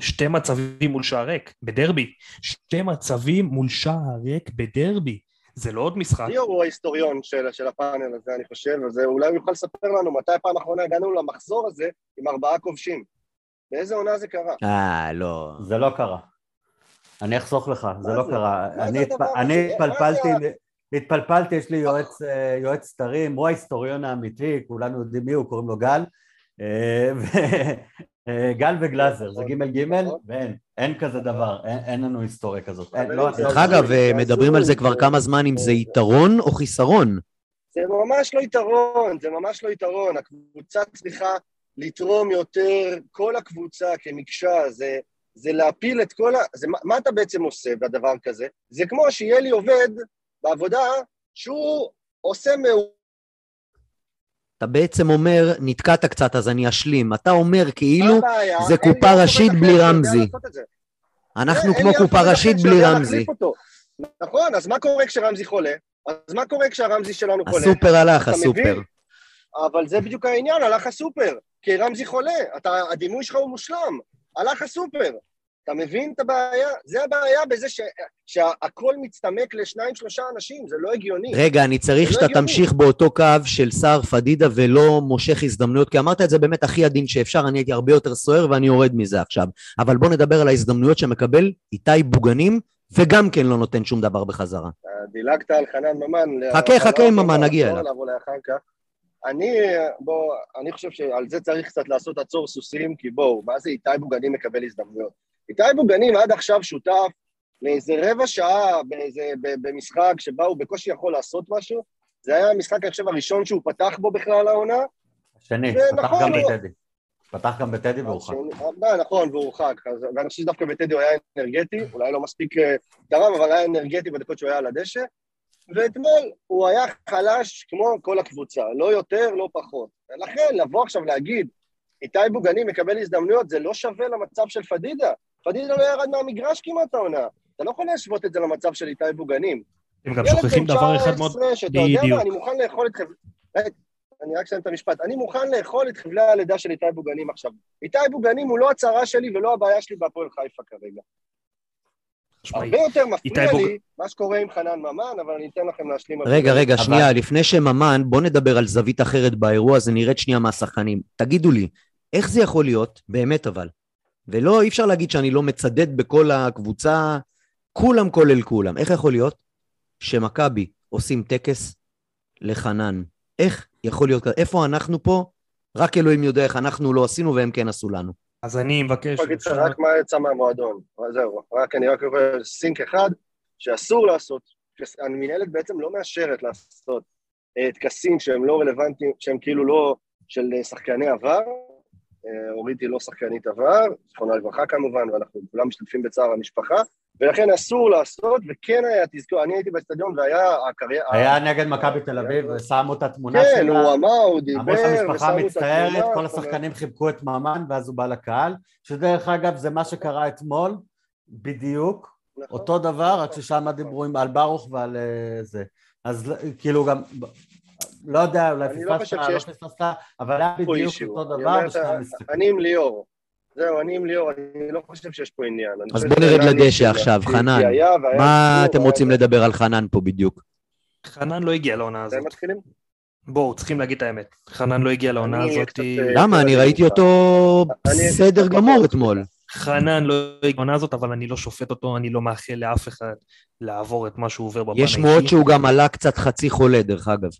שתי מצבים מול שער ריק, בדרבי. שתי מצבים מול שער ריק בדרבי. זה לא עוד משחק. ליאור הוא ההיסטוריון של, של הפאנל הזה, אני חושב, אז אולי הוא יוכל לספר לנו מתי הפעם האחרונה הגענו למחזור הזה עם ארבעה כובשים. באיזה עונה זה קרה? אה, לא. זה לא קרה. אני אחסוך לך, זה מה לא זה? קרה. אני זה התפ-? אני התפלפלתי, זה התפלפלתי, יש לי יועץ, אה, יועץ סתרים, הוא ההיסטוריון האמיתי, כולנו יודעים מי הוא, קוראים לו גל. אה, אה, גל וגלאזר, זה נכון, ג' ג' נכון. ואין, אין כזה דבר, אין לנו היסטוריה כזאת. אבל לא, זה דרך אגב, זה אה, מדברים על זה כבר כמה זמן, אם זה יתרון או חיסרון. זה ממש לא יתרון, זה ממש לא יתרון. הקבוצה צריכה לתרום יותר, כל הקבוצה כמקשה, זה, זה להפיל את כל ה... זה, מה, מה אתה בעצם עושה בדבר כזה? זה כמו שיהיה לי עובד בעבודה שהוא עושה מעולה. אתה בעצם אומר, נתקעת קצת, אז אני אשלים. אתה אומר כאילו? זה קופה ראשית בלי רמזי. אנחנו כמו קופה ראשית בלי רמזי. נכון, אז מה קורה כשרמזי חולה? אז מה קורה כשהרמזי שלנו חולה? הסופר הלך, הסופר. אבל זה בדיוק העניין, הלך הסופר. כי רמזי חולה, אתה, הדימוי שלך הוא מושלם. הלך הסופר. אתה מבין את הבעיה? זה הבעיה בזה ש, שהכל מצטמק לשניים, שלושה אנשים, זה לא הגיוני. רגע, אני צריך לא שאתה הגיוני. תמשיך באותו קו של סער פדידה ולא מושך הזדמנויות, כי אמרת את זה באמת הכי עדין שאפשר, אני הייתי הרבה יותר סוער ואני יורד מזה עכשיו. אבל בוא נדבר על ההזדמנויות שמקבל איתי בוגנים, וגם כן לא נותן שום דבר בחזרה. דילגת על חנן ממן. חכה, אבל חכה לא, עם לא, ממן, לא, נגיע לא, אליו. אני, בוא, אני חושב שעל זה צריך קצת לעשות עצור סוסים, כי בואו, מה זה איתי בוגנים מקבל הזדמנויות? איתי בוגנים עד עכשיו שותף לאיזה רבע שעה באיזה, במשחק שבה הוא בקושי יכול לעשות משהו. זה היה המשחק, אני חושב, הראשון שהוא פתח בו בכלל העונה. השני, פתח גם הוא- בטדי. פתח גם בטדי והורחק. השני- אה, נכון, והוא הורחק. אז- ואני חושב שדווקא בטדי הוא היה אנרגטי, אולי לא מספיק אה, תרם, אבל היה אנרגטי בדקות שהוא היה על הדשא. ואתמול הוא היה חלש כמו כל הקבוצה, לא יותר, לא פחות. ולכן, לבוא עכשיו להגיד, איתי בוגני מקבל הזדמנויות, זה לא שווה למצב של פדידה. פדידה לא ירד מהמגרש כמעט העונה. אתה לא יכול להשוות את זה למצב של איתי בוגנים. הם גם שוכחים דבר אחד מאוד... 19, שאתה יודע בדיוק. מה, אני מוכן לאכול את חבל... אני רק אסיים את המשפט. אני מוכן לאכול את חבלי הלידה של איתי בוגנים עכשיו. איתי בוגנים הוא לא הצרה שלי ולא הבעיה שלי בהפועל חיפה כרגע. הרבה יותר מפריע בוג- לי מה שקורה עם חנן ממן, אבל אני אתן לכם להשלים. רגע, זה. רגע, אבל- שנייה, לפני שממן, בוא נדבר על זווית אחרת באירוע הזה, נרד שנייה מהשחקנים. תגידו לי, איך זה יכול להיות, באמת אבל, ולא, אי אפשר להגיד שאני לא מצדד בכל הקבוצה, כולם כולל כולם, איך יכול להיות שמכבי עושים טקס לחנן? איך יכול להיות כזה? איפה אנחנו פה? רק אלוהים יודע איך אנחנו לא עשינו והם כן עשו לנו. אז אני מבקש, אני אפשר- רק מה יצא מהמועדון. זהו, רק אני רק אומר סינק אחד, שאסור לעשות. המנהלת בעצם לא מאשרת לעשות אה, טקסים שהם לא רלוונטיים, שהם כאילו לא של אה, שחקני עבר. אה, אורית היא לא שחקנית עבר, זכרונה לברכה כמובן, ואנחנו כולם משתתפים בצער המשפחה, ולכן אסור לעשות, וכן היה, תזכור, אני הייתי באצטדיון והיה הקריירה... היה נגד מכבי תל אביב, ושמו את התמונה כן, שלה. הוא אמר, הוא דיבר, אמרו שהמשפחה ושמו את מצטערת, התמונה, כל זאת אומרת, השחקנים חיבקו את ממן, ואז הוא בא לקהל, שדרך אגב זה מה שקרה אתמול, בדיוק, נכון. אותו דבר, רק ששם דיברו על ברוך ועל אה, זה. אז כאילו גם, לא יודע, אולי אני לא פספסת, חושב לא שיש פספסת, אבל היה בדיוק. אותו דבר בשני המשחקים. אני עם ליאור. זהו, אני עם ליאור, אני לא חושב שיש פה עניין. אני אז בוא נרד לדשא עכשיו, חנן. מה אתם רוצים. לדבר על חנן פה בדיוק? חנן לא הגיע לעונה הזאת. בואו, צריכים להגיד את האמת. חנן לא הגיע לעונה הזאת. אה, למה? אני ראיתי. אותו בסדר גמור אתמול. חנן לא הגיע לעונה הזאת, אבל אני לא שופט אותו, אני לא מאחל לאף אחד לעבור את מה שהוא עובר בפן יש. שמועות שהוא גם עלה קצת חצי חולה, דרך אגב.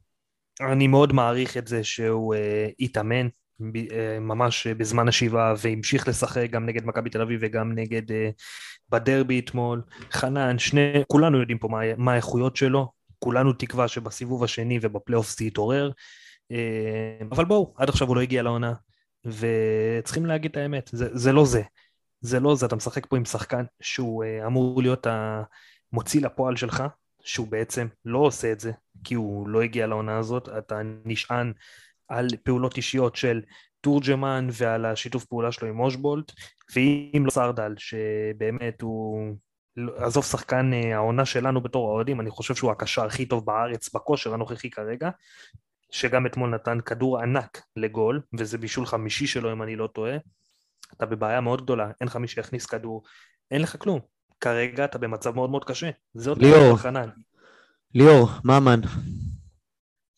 אני מאוד מעריך את זה שהוא אה, התאמן ב- אה, ממש בזמן השבעה והמשיך לשחק גם נגד מכבי תל אביב וגם נגד אה, בדרבי אתמול. חנן, שני, כולנו יודעים פה מה, מה האיכויות שלו, כולנו תקווה שבסיבוב השני ובפלייאוף זה יתעורר, אה, אבל בואו, עד עכשיו הוא לא הגיע לעונה, וצריכים להגיד את האמת, זה, זה לא זה. זה לא זה, אתה משחק פה עם שחקן שהוא אה, אמור להיות המוציא לפועל שלך, שהוא בעצם לא עושה את זה, כי הוא לא הגיע לעונה הזאת, אתה נשען על פעולות אישיות של תורג'מן ועל השיתוף פעולה שלו עם אושבולט, ואם לא סרדל, שבאמת הוא... עזוב שחקן אה, העונה שלנו בתור האוהדים, אני חושב שהוא הקשר הכי טוב בארץ בכושר הנוכחי כרגע, שגם אתמול נתן כדור ענק לגול, וזה בישול חמישי שלו אם אני לא טועה. אתה בבעיה מאוד גדולה, אין לך מי שיכניס כדור, אין לך כלום. כרגע אתה במצב מאוד מאוד קשה. עוד ליאור. חנן. ליאור, ממן,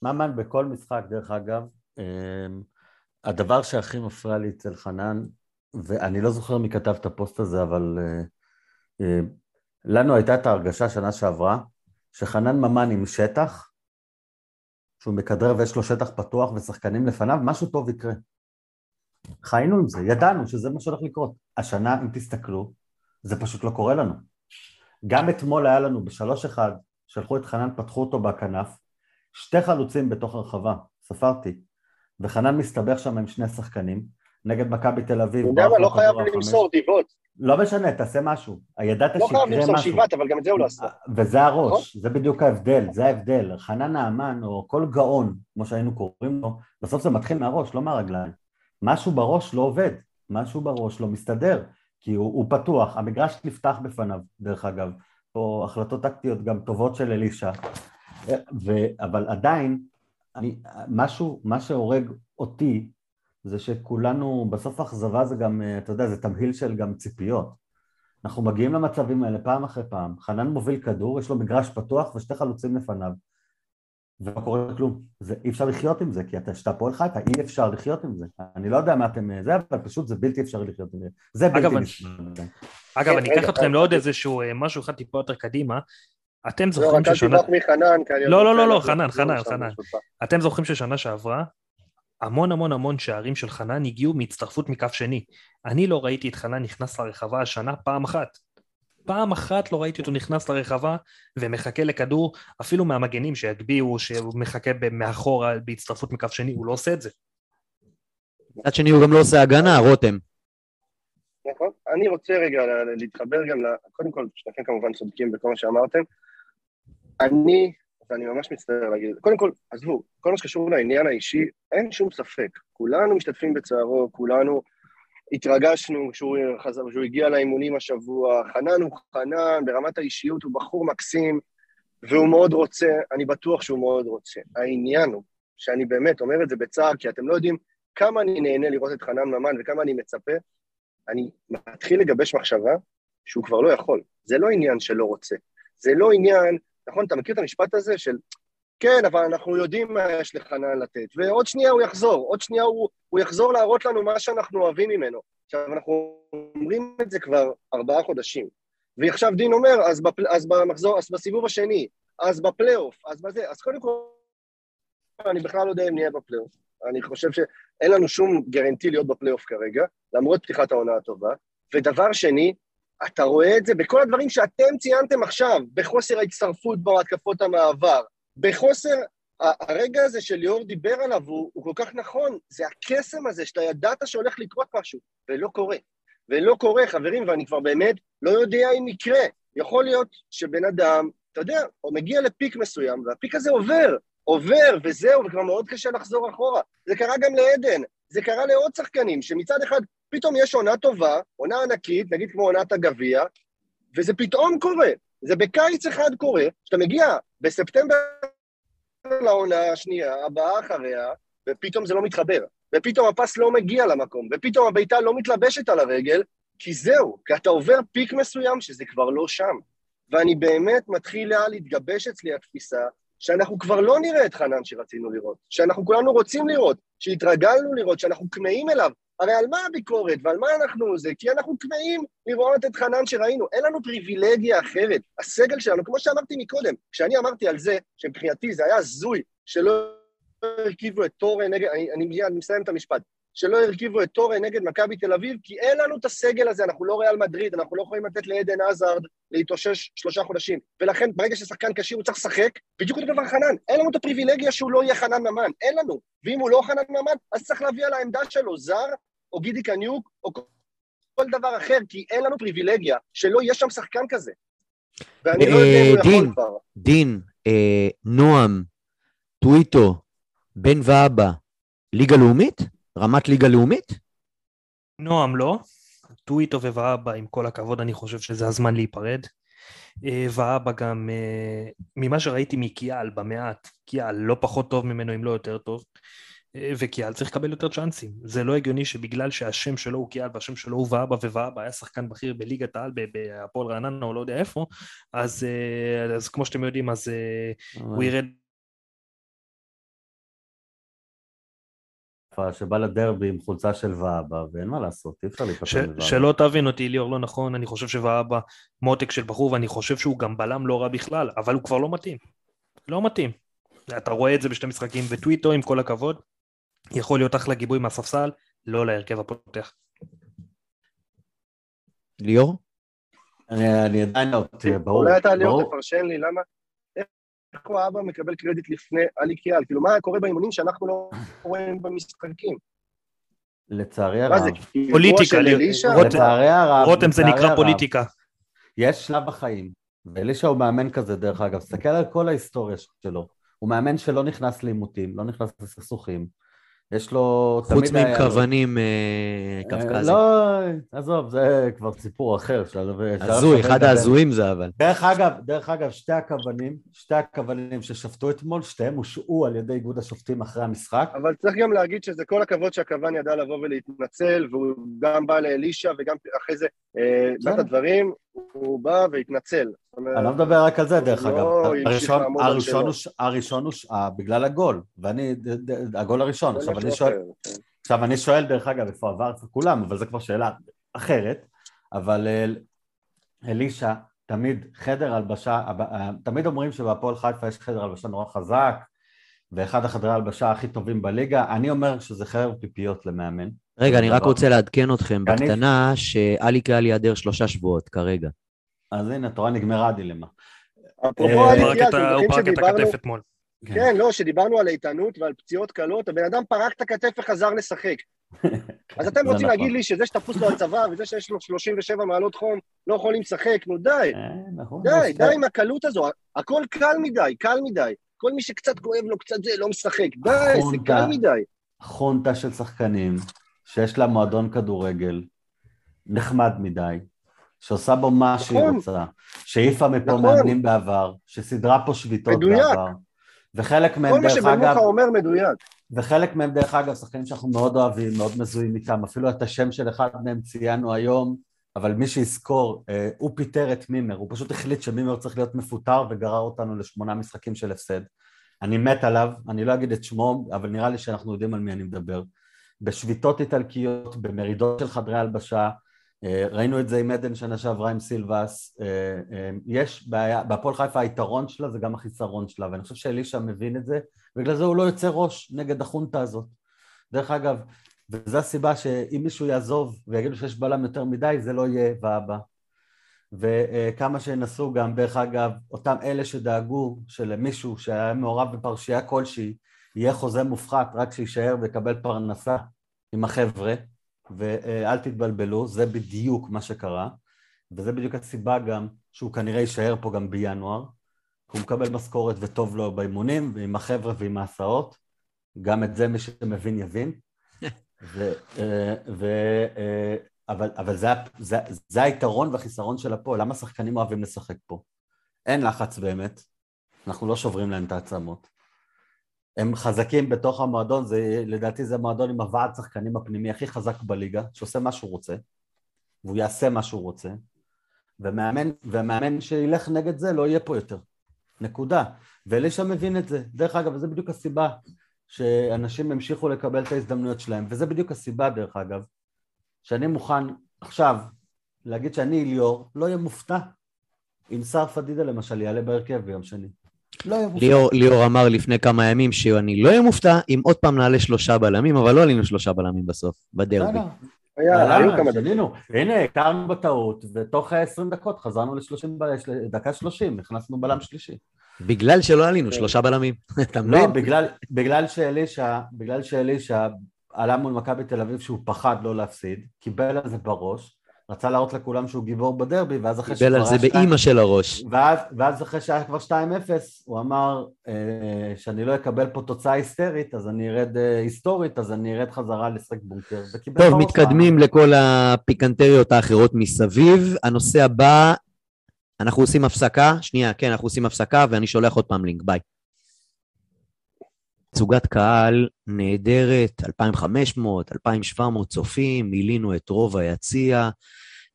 ממן בכל משחק, דרך אגב, אמ, הדבר שהכי מפריע לי אצל חנן, ואני לא זוכר מי כתב את הפוסט הזה, אבל אה, אה, לנו הייתה את ההרגשה שנה שעברה, שחנן ממן עם שטח, שהוא מכדרר ויש לו שטח פתוח ושחקנים לפניו, משהו טוב יקרה. חיינו עם זה, ידענו שזה מה שהולך לקרות. השנה, אם תסתכלו, זה פשוט לא קורה לנו. גם אתמול היה לנו בשלוש אחד, שלחו את חנן, פתחו אותו בכנף, שתי חלוצים בתוך הרחבה, ספרתי, וחנן מסתבך שם עם שני שחקנים, נגד מכבי תל אביב. מה, לו לא חייב למסור. דיבות. לא משנה, תעשה משהו. ידעת לא חייב שיקרה למסור משהו. שיבת, אבל גם את זה הוא לא עשה. וזה הראש, זה בדיוק ההבדל, זה ההבדל. חנן נעמן, או כל גאון, כמו שהיינו קוראים לו, בסוף זה מתחיל מהראש, לא מהרגליים. משהו בראש לא עובד, משהו בראש לא מסתדר, כי הוא, הוא פתוח, המגרש נפתח בפניו, דרך אגב. פה החלטות טקטיות גם טובות של אלישע. ו, אבל עדיין, אני, משהו, מה שהורג אותי, זה שכולנו, בסוף האכזבה זה גם, אתה יודע, זה תמהיל של גם ציפיות. אנחנו מגיעים למצבים האלה פעם אחרי פעם, חנן מוביל כדור, יש לו מגרש פתוח ושתי חלוצים לפניו, ולא קורה כלום. זה, אי אפשר לחיות עם זה, כי אתה, כשאתה פועל חיפה, אי אפשר לחיות עם זה. אני לא יודע מה אתם... זה, אבל פשוט זה בלתי אפשרי לחיות עם זה. זה בלתי אגב, אני- נסבל. אגב, כן, אני אקח אתכם רגע, לעוד רגע. איזשהו אה, משהו אחד טיפה יותר קדימה. אתם לא, זוכרים רק אל ששנה... תברח מחנן, כי אני... לא, לא, לא, לא, חנן, חנן, חנן. אתם זוכרים ששנה שעברה, המון המון המון שערים של חנן הגיעו מהצטרפות מכף שני. אני לא ראיתי את חנן נכנס לרחבה השנה פעם אחת. פעם אחת לא ראיתי אותו נכנס לרחבה ומחכה לכדור, אפילו מהמגנים שיגביהו, שהוא מחכה מאחורה בהצטרפות מכף שני, הוא לא עושה את זה. מצד שני הוא גם לא עושה הגנה, רותם. נכון. אני רוצה רגע להתחבר גם. קודם כל, שניכם כמובן צודקים בכל מה שאמרתם. אני, ואני ממש מצטער להגיד, קודם כל, עזבו, כל מה שקשור לעניין האישי, אין שום ספק. כולנו משתתפים בצערו, כולנו התרגשנו כשהוא, הגיע לאימונים השבוע. חנן הוא חנן, ברמת האישיות הוא בחור מקסים. והוא מאוד רוצה, אני בטוח שהוא מאוד רוצה. העניין הוא שאני באמת אומר את זה בצער, כי אתם לא יודעים כמה אני נהנה לראות את חנן ממן וכמה אני מצפה, אני מתחיל לגבש מחשבה שהוא כבר לא יכול. זה לא עניין שלא רוצה. זה לא עניין, נכון, אתה מכיר את המשפט הזה של, כן, אבל אנחנו יודעים מה יש לחנן לתת, ועוד שנייה הוא יחזור, עוד שנייה הוא, הוא יחזור להראות לנו מה שאנחנו אוהבים ממנו. עכשיו, אנחנו אומרים את זה כבר ארבעה חודשים. ועכשיו דין אומר, אז, בפל... אז במחזור, אז בסיבוב השני, אז בפלייאוף, אז בזה, אז קודם כל, אני בכלל לא יודע אם נהיה בפלייאוף. אני חושב שאין לנו שום גרנטי להיות בפלייאוף כרגע, למרות פתיחת העונה הטובה. ודבר שני, אתה רואה את זה בכל הדברים שאתם ציינתם עכשיו, בחוסר ההצטרפות בהתקפות המעבר, בחוסר... הרגע הזה שליאור דיבר עליו הוא, הוא כל כך נכון, זה הקסם הזה שאתה ידעת שהולך לקרות משהו, ולא קורה. ולא קורה, חברים, ואני כבר באמת לא יודע אם יקרה. יכול להיות שבן אדם, אתה יודע, הוא מגיע לפיק מסוים, והפיק הזה עובר, עובר, וזהו, וכבר מאוד קשה לחזור אחורה. זה קרה גם לעדן, זה קרה לעוד שחקנים, שמצד אחד פתאום יש עונה טובה, עונה ענקית, נגיד כמו עונת הגביע, וזה פתאום קורה. זה בקיץ אחד קורה, כשאתה מגיע בספטמבר לעונה השנייה, הבאה אחריה, ופתאום זה לא מתחבר. ופתאום הפס לא מגיע למקום, ופתאום הבעיטה לא מתלבשת על הרגל, כי זהו, כי אתה עובר פיק מסוים שזה כבר לא שם. ואני באמת מתחילה להתגבש אצלי התפיסה שאנחנו כבר לא נראה את חנן שרצינו לראות, שאנחנו כולנו רוצים לראות, שהתרגלנו לראות, שאנחנו כמהים אליו. הרי על מה הביקורת ועל מה אנחנו זה? כי אנחנו כמהים לראות את חנן שראינו, אין לנו פריבילגיה אחרת. הסגל שלנו, כמו שאמרתי מקודם, כשאני אמרתי על זה, שמבחינתי זה היה הזוי, שלא הרכיבו את טורן נגד, אני, אני, אני מסיים את המשפט, שלא הרכיבו את טורן נגד מכבי תל אביב, כי אין לנו את הסגל הזה, אנחנו לא ריאל מדריד, אנחנו לא יכולים לתת לעדן עזארד להתאושש שלושה חודשים. ולכן ברגע ששחקן כשיר הוא צריך לשחק, בדיוק אותו דבר חנן. אין לנו את הפריבילגיה שהוא לא יהיה חנן ממן, אין לנו. ואם הוא לא חנן ממן, אז צריך להביא על העמדה שלו זר, או גידי קניוק, או כל דבר אחר, כי אין לנו פריבילגיה שלא יהיה שם שחקן כזה. ואני לא יודע אם הוא יכול דין, כבר. דין, אה, נועם, טוויטו, בן ואבא, ליגה לאומית? רמת ליגה לאומית? נועם לא, טוויטו ווואבה, עם כל הכבוד, אני חושב שזה הזמן להיפרד. אה, ואבא גם, אה, ממה שראיתי מקיאל במעט, קיאל לא פחות טוב ממנו, אם לא יותר טוב, אה, וקיאל צריך לקבל יותר צ'אנסים. זה לא הגיוני שבגלל שהשם שלו הוא קיאל והשם שלו הוא ואבא, וואבא היה שחקן בכיר בליגת העל, בהפועל רעננה או לא יודע איפה, אז, אה, אז כמו שאתם יודעים, אז אה, הוא ירד שבא לדרבי עם חולצה של ואבא, ואין מה לעשות, אי אפשר ש, להיפטר מוואבא. שלא תבין אותי ליאור לא נכון, אני חושב שוואבא מותק של בחור ואני חושב שהוא גם בלם לא רע בכלל, אבל הוא כבר לא מתאים. לא מתאים. אתה רואה את זה בשתי משחקים וטוויטו עם כל הכבוד, יכול להיות אחלה גיבוי מהספסל, לא להרכב הפותח. ליאור? אני אני עדיין לא, תראה, ברור, אולי אתה ליאור. תפרשן לי, למה... איך הוא האבא מקבל קרדיט לפני עלי קיאל? כאילו, מה קורה באימונים שאנחנו לא רואים במשחקים? לצערי מה הרב, זה, כאילו, פוליטיקה, לצערי הרב, רותם זה נקרא פוליטיקה. יש שלב בחיים, ואלישע הוא מאמן כזה דרך אגב, תסתכל על כל ההיסטוריה שלו, הוא מאמן שלא נכנס לעימותים, לא נכנס לסכסוכים, יש לו... חוץ תמיד לו- מכוונים אה, אה, קווקזים. לא, עזוב, זה כבר סיפור אחר. הזוי, אחד ההזויים זה אבל. דרך אגב, דרך אגב, שתי הכוונים, שתי הכוונים ששפטו אתמול, שתיהם הושעו על ידי איגוד השופטים אחרי המשחק. אבל צריך גם להגיד שזה כל הכבוד שהכוון ידע לבוא ולהתנצל, והוא גם בא לאלישע וגם אחרי זה, אה, בסדר. בת הדברים, הוא בא והתנצל. זאת אני לא מדבר רק על זה, דרך הוא אגב. לא המשיך הראשון- הראשון הושעה בגלל הגול, ואני, הגול הראשון. עכשיו אני שואל, כן. עכשיו אני שואל, דרך אגב, איפה עבר אצל כולם, אבל זו כבר שאלה אחרת. אבל אה, אלישע, תמיד חדר הלבשה, אה, תמיד אומרים שבהפועל חיפה יש חדר הלבשה נורא חזק, ואחד החדרי ההלבשה הכי טובים בליגה. אני אומר שזה חרב פיפיות למאמן. רגע, אני רק דבר. רוצה לעדכן אתכם בקטנה, שאלי קהל ייעדר שלושה שבועות כרגע. אז הנה, רואה, נגמרה הדילמה. אפרופו קיאל, את אתם זוכרים פרק את שדיברנו... הכתף אתמול. כן, לא, שדיברנו על איתנות ועל פציעות קלות, הבן אדם פרק את הכתף וחזר לשחק. אז אתם רוצים נכון. להגיד לי שזה שתפוס לו הצבא וזה שיש לו 37 מעלות חום לא יכולים לשחק, נו די, אה, נכון, די, די עם הקלות הזו, הכל קל מדי, קל מדי. כל מי שקצת כואב לו, קצת זה, לא משחק. די, זה. קל מדי. חונטה של שחקנים שיש לה מועדון כדורגל נחמד מדי, שעושה בו מה שהיא נכון. רוצה, שהעיפה מפה נכון. מאמנים בעבר, שסידרה פה שביתות מדויק. בעבר, וחלק מהם כל מה דרך אגב, שבמוחה אומר מדויק. וחלק מהם דרך אגב שחקנים שאנחנו מאוד אוהבים, מאוד מזוהים איתם, אפילו את השם של אחד מהם ציינו היום, אבל מי שיזכור, אה, הוא פיטר את מימר, הוא פשוט החליט שמימר צריך להיות מפוטר וגרר אותנו לשמונה משחקים של הפסד. אני מת עליו, אני לא אגיד את שמו, אבל נראה לי שאנחנו יודעים על מי אני מדבר. בשביתות איטלקיות, במרידות של חדרי הלבשה, אה, ראינו את זה עם עדן שנה שעברה עם סילבס, אה, אה, יש בעיה, בהפועל חיפה היתרון שלה זה גם החיסרון שלה, ואני חושב שאלישע מבין את זה, בגלל זה הוא לא יוצא ראש נגד החונטה הזאת. דרך אגב, וזו הסיבה שאם מישהו יעזוב ויגידו שיש בלם יותר מדי, זה לא יהיה ואבא. וכמה שינסו גם, דרך אגב, אותם אלה שדאגו שלמישהו שהיה מעורב בפרשייה כלשהי, יהיה חוזה מופחת רק שיישאר ויקבל פרנסה עם החבר'ה, ואל תתבלבלו, זה בדיוק מה שקרה, וזה בדיוק הסיבה גם שהוא כנראה יישאר פה גם בינואר, הוא מקבל משכורת וטוב לו באימונים, ועם החבר'ה ועם ההסעות, גם את זה מי שמבין יבין. ו, אה, ו, אה, אבל, אבל זה, זה, זה היתרון והחיסרון של הפועל, למה שחקנים אוהבים לשחק פה? אין לחץ באמת, אנחנו לא שוברים להם את העצמות. הם חזקים בתוך המועדון, זה, לדעתי זה המועדון עם הוועד שחקנים הפנימי הכי חזק בליגה, שעושה מה שהוא רוצה, והוא יעשה מה שהוא רוצה, ומאמן, ומאמן שילך נגד זה לא יהיה פה יותר. נקודה. ואלישע מבין את זה. דרך אגב, זו בדיוק הסיבה שאנשים המשיכו לקבל את ההזדמנויות שלהם, וזה בדיוק הסיבה, דרך אגב, שאני מוכן עכשיו להגיד שאני ליאור, לא יהיה מופתע אם סער פדידה למשל יעלה בהרכב ביום שני. לא מופתע. ליאור, ליאור אמר לפני כמה ימים שאני לא אהיה מופתע אם עוד פעם נעלה שלושה בלמים, אבל לא עלינו שלושה בלמים בסוף, בדרבי. היה, היו יאללה, כמה דקות. הנה, הכרנו בטעות, ותוך 20 דקות חזרנו ל-30, דקה 30, הכנסנו בלם שלישי. בגלל שלא עלינו שלושה בלמים, אתה לא, מבין? בגלל, בגלל שאלישע, בגלל שאלישע עלה מול מכבי תל אביב שהוא פחד לא להפסיד, קיבל על זה בראש, רצה להראות לכולם שהוא גיבור בדרבי, ואז אחרי קיבל על זה היה באימא של הראש. ואז, ואז אחרי שהיה כבר 2-0, הוא אמר אה, שאני לא אקבל פה תוצאה היסטרית, אז אני ארד אה, היסטורית, אז אני ארד חזרה לשחק בונקר, טוב, מתקדמים לכל הפיקנטריות האחרות מסביב. הנושא הבא, אנחנו עושים הפסקה, שנייה, כן, אנחנו עושים הפסקה, ואני שולח עוד פעם לינק, ביי. תצוגת קהל נהדרת, 2,500, 2,700 צופים, מילינו את רוב היציע,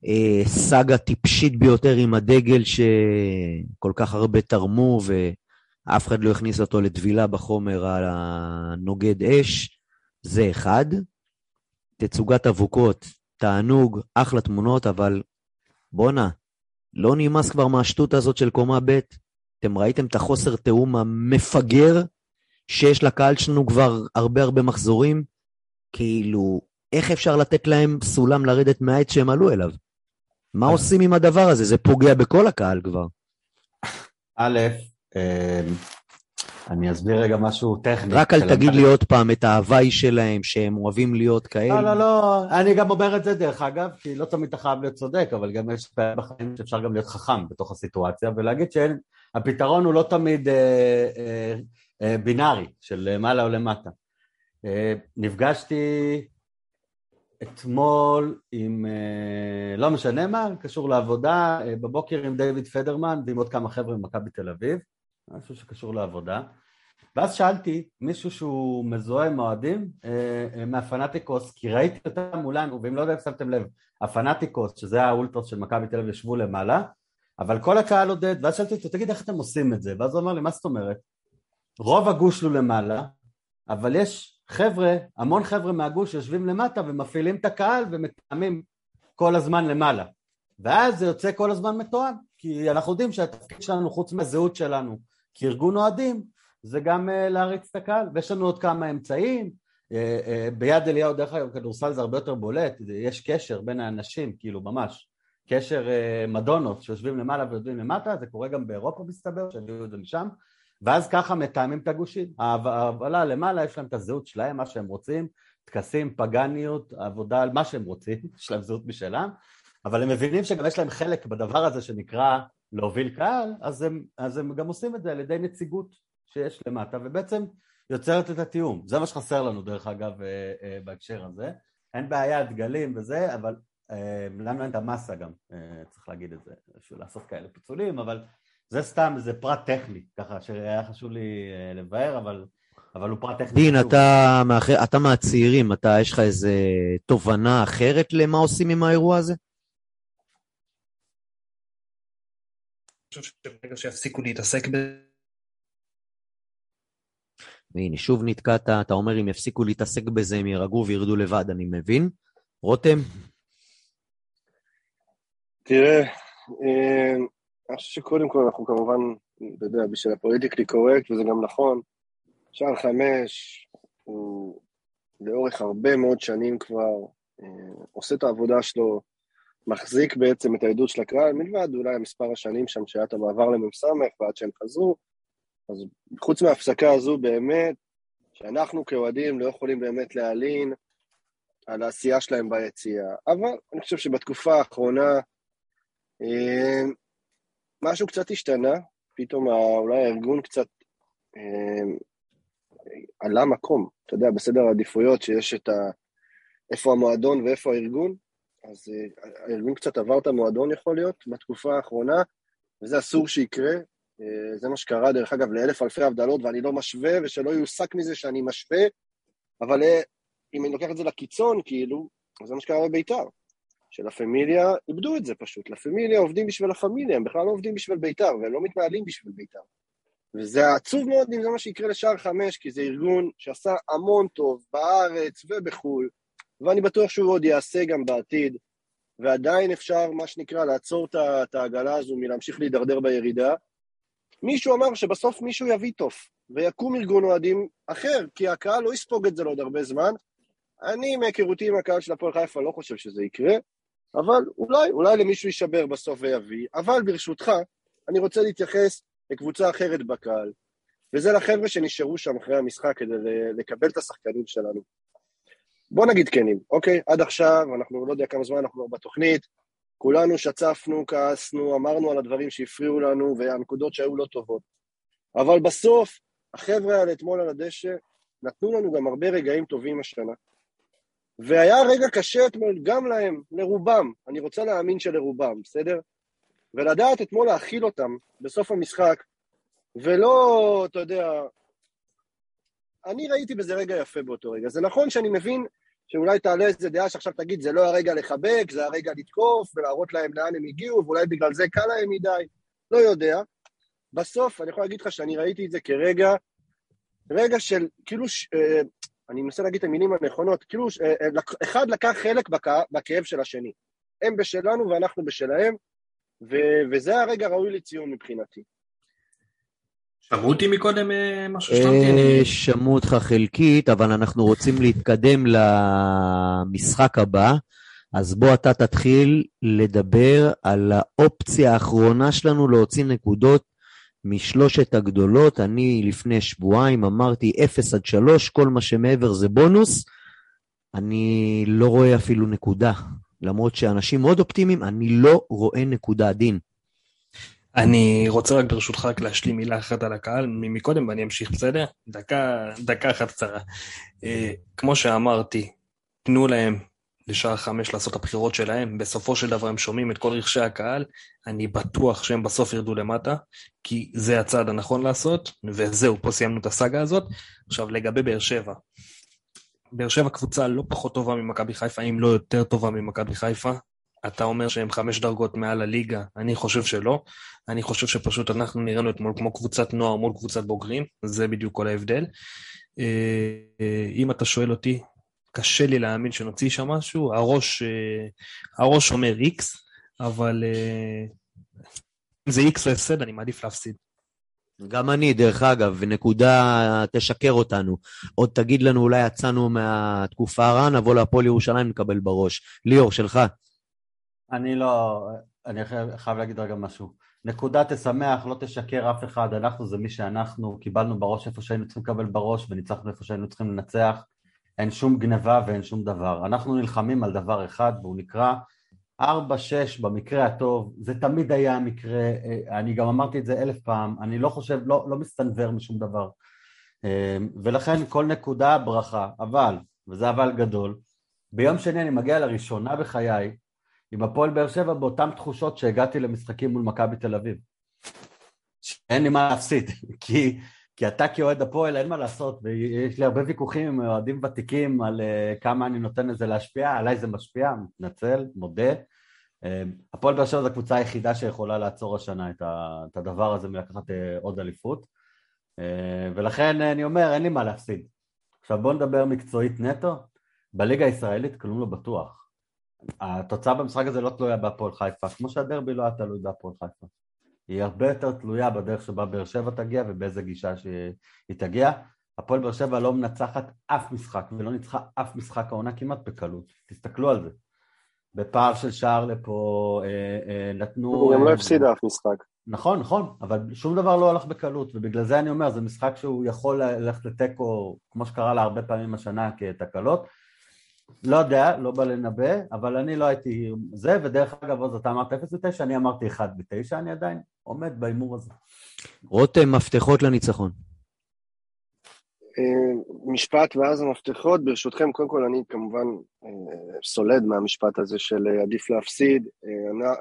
אה, סאגה טיפשית ביותר עם הדגל שכל כך הרבה תרמו, ואף אחד לא הכניס אותו לטבילה בחומר הנוגד אש, זה אחד. תצוגת אבוקות, תענוג, אחלה תמונות, אבל בואנה, לא נמאס כבר מהשטות הזאת של קומה ב'. אתם ראיתם את החוסר תיאום המפגר שיש לקהל שלנו כבר הרבה הרבה מחזורים? כאילו, איך אפשר לתת להם סולם לרדת מהעץ שהם עלו אליו? מה עושים עם הדבר הזה? זה פוגע בכל הקהל כבר. א', אה, אני אסביר רגע משהו טכני. רק אל תגיד. לי עוד פעם את ההוואי שלהם, שהם אוהבים להיות כאלה. לא, לא, לא, אני גם אומר את זה דרך אגב, כי לא תמיד אתה חייב להיות צודק, אבל גם יש פעמים בחיים שאפשר גם להיות חכם בתוך הסיטואציה, ולהגיד שהפתרון הוא לא תמיד אה, אה, בינארי, של למעלה או למטה. אה, נפגשתי אתמול עם, אה, לא משנה מה, קשור לעבודה, אה, בבוקר עם דיוויד פדרמן ועם עוד כמה חבר'ה ממכבי תל אביב, משהו שקשור לעבודה. ואז שאלתי מישהו שהוא מזוהה עם אוהדים אה, אה, מהפנאטיקוס, כי ראיתי אותם מולנו, ואם לא יודע אם שמתם לב, הפנאטיקוס, שזה האולטרוס של מכבי תל אביב, ישבו למעלה, אבל כל הקהל עודד, ואז שאלתי אותו, תגיד, איך אתם עושים את זה? ואז הוא אמר לי, מה זאת אומרת? רוב הגוש לו למעלה, אבל יש חבר'ה, המון חבר'ה מהגוש יושבים למטה ומפעילים את הקהל ומתאמים כל הזמן למעלה. ואז זה יוצא כל הזמן מתואם, כי אנחנו יודעים שהתפקיד שלנו, חוץ מהזהות שלנו כארגון אוהדים, זה גם uh, להריץ את הקהל, ויש לנו עוד כמה אמצעים. Uh, uh, ביד אליהו, דרך אגב, כדורסל זה הרבה יותר בולט, יש קשר בין האנשים, כאילו, ממש. קשר מדונות שיושבים למעלה ויושבים למטה, זה קורה גם באירופה מסתבר, שהביאו את זה משם, ואז ככה מתאמים את הגושים. ההובלה למעלה, יש להם את הזהות שלהם, מה שהם רוצים, טקסים, פגניות, עבודה על מה שהם רוצים, יש להם זהות משלם, אבל הם מבינים שגם יש להם חלק בדבר הזה שנקרא להוביל קהל, אז הם, אז הם גם עושים את זה על ידי נציגות שיש למטה, ובעצם יוצרת את התיאום. זה מה שחסר לנו, דרך אגב, אה, אה, בהקשר הזה. אין בעיה, דגלים וזה, אבל אה, לנו אין את המסה גם, אה, צריך להגיד את זה, בשביל לעשות כאלה פיצולים, אבל זה סתם, זה פרט טכני, ככה שהיה חשוב לי אה, לבאר, אבל, אבל הוא פרט טכני. דין. אתה, מאח- אתה מהצעירים, אתה, יש לך איזה תובנה אחרת למה עושים עם האירוע הזה? אני חושב שברגע שיפסיקו להתעסק בזה, והנה, שוב נתקעת, אתה אומר אם יפסיקו להתעסק בזה, הם יירגעו וירדו לבד, אני מבין. רותם? תראה, אה, אני חושב שקודם כל אנחנו כמובן, אתה יודע, בשביל הפוליטיקלי קורקט, וזה גם נכון, שער חמש הוא לאורך הרבה מאוד שנים כבר אה, עושה את העבודה שלו, מחזיק בעצם את העדות של הקהל, מלבד אולי מספר השנים שם שהיה את המעבר למ"ס ועד שהם חזרו, אז חוץ מההפסקה הזו באמת, שאנחנו כאוהדים לא יכולים באמת להלין על העשייה שלהם ביציאה. אבל אני חושב שבתקופה האחרונה אה, משהו קצת השתנה, פתאום אולי הארגון קצת אה, עלה מקום, אתה יודע, בסדר העדיפויות שיש את ה... איפה המועדון ואיפה הארגון, אז אה, הארגון קצת עבר את המועדון יכול להיות בתקופה האחרונה, וזה אסור שיקרה. אה, זה מה שקרה, דרך אגב, לאלף אלפי הבדלות, ואני לא משווה, ושלא יוסק מזה שאני משווה, אבל אה, אם אני לוקח את זה לקיצון, כאילו, אז זה מה שקרה בביתר. של הפמיליה, איבדו את זה פשוט. לה פמיליה עובדים בשביל הפמיליה, הם בכלל לא עובדים בשביל ביתר, והם לא מתנהלים בשביל ביתר. וזה עצוב מאוד אם זה מה שיקרה לשער חמש, כי זה ארגון שעשה המון טוב בארץ ובחו"ל, ואני בטוח שהוא עוד יעשה גם בעתיד, ועדיין אפשר, מה שנקרא, לעצור את העגלה הזו מלהמשיך להידרדר בירידה. מישהו אמר שבסוף מישהו יביא תוף, ויקום ארגון אוהדים אחר, כי הקהל לא יספוג את זה לעוד הרבה זמן. אני, מהיכרותי עם הקהל של הפועל חיפה, לא חושב שזה יקרה, אבל אולי, אולי למישהו יישבר בסוף ויביא. אבל ברשותך, אני רוצה להתייחס לקבוצה אחרת בקהל, וזה לחבר'ה שנשארו שם אחרי המשחק כדי לקבל את השחקנים שלנו. בוא נגיד כנים, אוקיי? עד עכשיו, אנחנו לא יודע כמה זמן אנחנו בתוכנית, כולנו שצפנו, כעסנו, אמרנו על הדברים שהפריעו לנו והנקודות שהיו לא טובות. אבל בסוף, החבר'ה האלה אתמול על הדשא נתנו לנו גם הרבה רגעים טובים השנה. והיה רגע קשה אתמול גם להם, לרובם, אני רוצה להאמין שלרובם, בסדר? ולדעת אתמול להכיל אותם בסוף המשחק, ולא, אתה יודע, אני ראיתי בזה רגע יפה באותו רגע. זה נכון שאני מבין שאולי תעלה איזה דעה שעכשיו תגיד, זה לא הרגע לחבק, זה הרגע לתקוף ולהראות להם לאן הם הגיעו, ואולי בגלל זה קל להם מדי, לא יודע. בסוף, אני יכול להגיד לך שאני ראיתי את זה כרגע, רגע של, כאילו, אה, אני מנסה להגיד את המילים הנכונות, כאילו, אה, אה, אחד לקח חלק בכא, בכאב של השני. הם בשלנו ואנחנו בשלהם, ו, וזה הרגע ראוי לציון מבחינתי. שמעו אותי מקודם אה, משהו ששמתי? שמעו אותך חלקית, אבל אנחנו רוצים להתקדם למשחק הבא. אז בוא אתה תתחיל לדבר על האופציה האחרונה שלנו להוציא נקודות משלושת הגדולות. אני לפני שבועיים אמרתי 0 עד 3, כל מה שמעבר זה בונוס. אני לא רואה אפילו נקודה. למרות שאנשים מאוד אופטימיים, אני לא רואה נקודה, דין. אני רוצה רק ברשותך רק להשלים מילה אחת על הקהל מקודם ואני אמשיך, בסדר? דקה, דקה אחת קצרה. אה, כמו שאמרתי, תנו להם לשער חמש לעשות הבחירות שלהם, בסופו של דבר הם שומעים את כל רכשי הקהל, אני בטוח שהם בסוף ירדו למטה, כי זה הצעד הנכון לעשות, וזהו, פה סיימנו את הסאגה הזאת. עכשיו לגבי באר שבע, באר שבע קבוצה לא פחות טובה ממכבי חיפה, אם לא יותר טובה ממכבי חיפה. אתה אומר שהם חמש דרגות מעל הליגה, אני חושב שלא. אני חושב שפשוט אנחנו נראינו אתמול כמו קבוצת נוער מול קבוצת בוגרים, זה בדיוק כל ההבדל. אה, אה, אם אתה שואל אותי, קשה לי להאמין שנוציא שם משהו, הראש, אה, הראש אומר איקס, אבל אה, אם זה איקס או הפסד, אני מעדיף להפסיד. גם אני, דרך אגב, ונקודה תשקר אותנו. עוד תגיד לנו, אולי יצאנו מהתקופה הרעה, נבוא להפועל ירושלים, נקבל בראש. ליאור, שלך. אני לא, אני חייב, חייב להגיד רגע משהו. נקודה תשמח, לא תשקר אף אחד, אנחנו זה מי שאנחנו, קיבלנו בראש איפה שהיינו צריכים לקבל בראש וניצחנו איפה שהיינו צריכים לנצח. אין שום גניבה ואין שום דבר. אנחנו נלחמים על דבר אחד והוא נקרא 4-6 במקרה הטוב, זה תמיד היה המקרה, אה, אני גם אמרתי את זה אלף פעם, אני לא חושב, לא, לא מסתנוור משום דבר. אה, ולכן כל נקודה ברכה, אבל, וזה אבל גדול, ביום שני אני מגיע לראשונה בחיי עם הפועל באר שבע באותן תחושות שהגעתי למשחקים מול מכבי תל אביב. שאין לי מה להפסיד, כי, כי אתה כאוהד הפועל אין מה לעשות, ויש לי הרבה ויכוחים עם אוהדים ותיקים על uh, כמה אני נותן לזה להשפיע, עליי זה משפיע, מתנצל, מודה. Uh, הפועל באר שבע זו הקבוצה היחידה שיכולה לעצור השנה את, ה, את הדבר הזה מלקחת uh, עוד אליפות, uh, ולכן uh, אני אומר, אין לי מה להפסיד. עכשיו בואו נדבר מקצועית נטו, בליגה הישראלית כלום לא בטוח. התוצאה במשחק הזה לא תלויה בהפועל חיפה, כמו שהדרבי לא היה תלוי בהפועל חיפה. היא הרבה יותר תלויה בדרך שבה באר שבע תגיע ובאיזה גישה שהיא תגיע. הפועל באר שבע לא מנצחת אף משחק ולא ניצחה אף משחק העונה כמעט בקלות. תסתכלו על זה. בפער של שער לפה אה, אה, נתנו... הוא גם לא הפסידה אף משחק. נכון, נכון, אבל שום דבר לא הלך בקלות, ובגלל זה אני אומר, זה משחק שהוא יכול ללכת לתיקו, כמו שקרה לה הרבה פעמים השנה כתקלות, לא יודע, לא בא לנבא, אבל אני לא הייתי זה, ודרך אגב, עוז, אתה אמרת 0 ו-9, אני אמרתי 1 ו-9, אני עדיין עומד בהימור הזה. רותם, מפתחות לניצחון. אה, משפט ואז המפתחות, ברשותכם, קודם כל אני כמובן אה, סולד מהמשפט הזה של אה, עדיף להפסיד.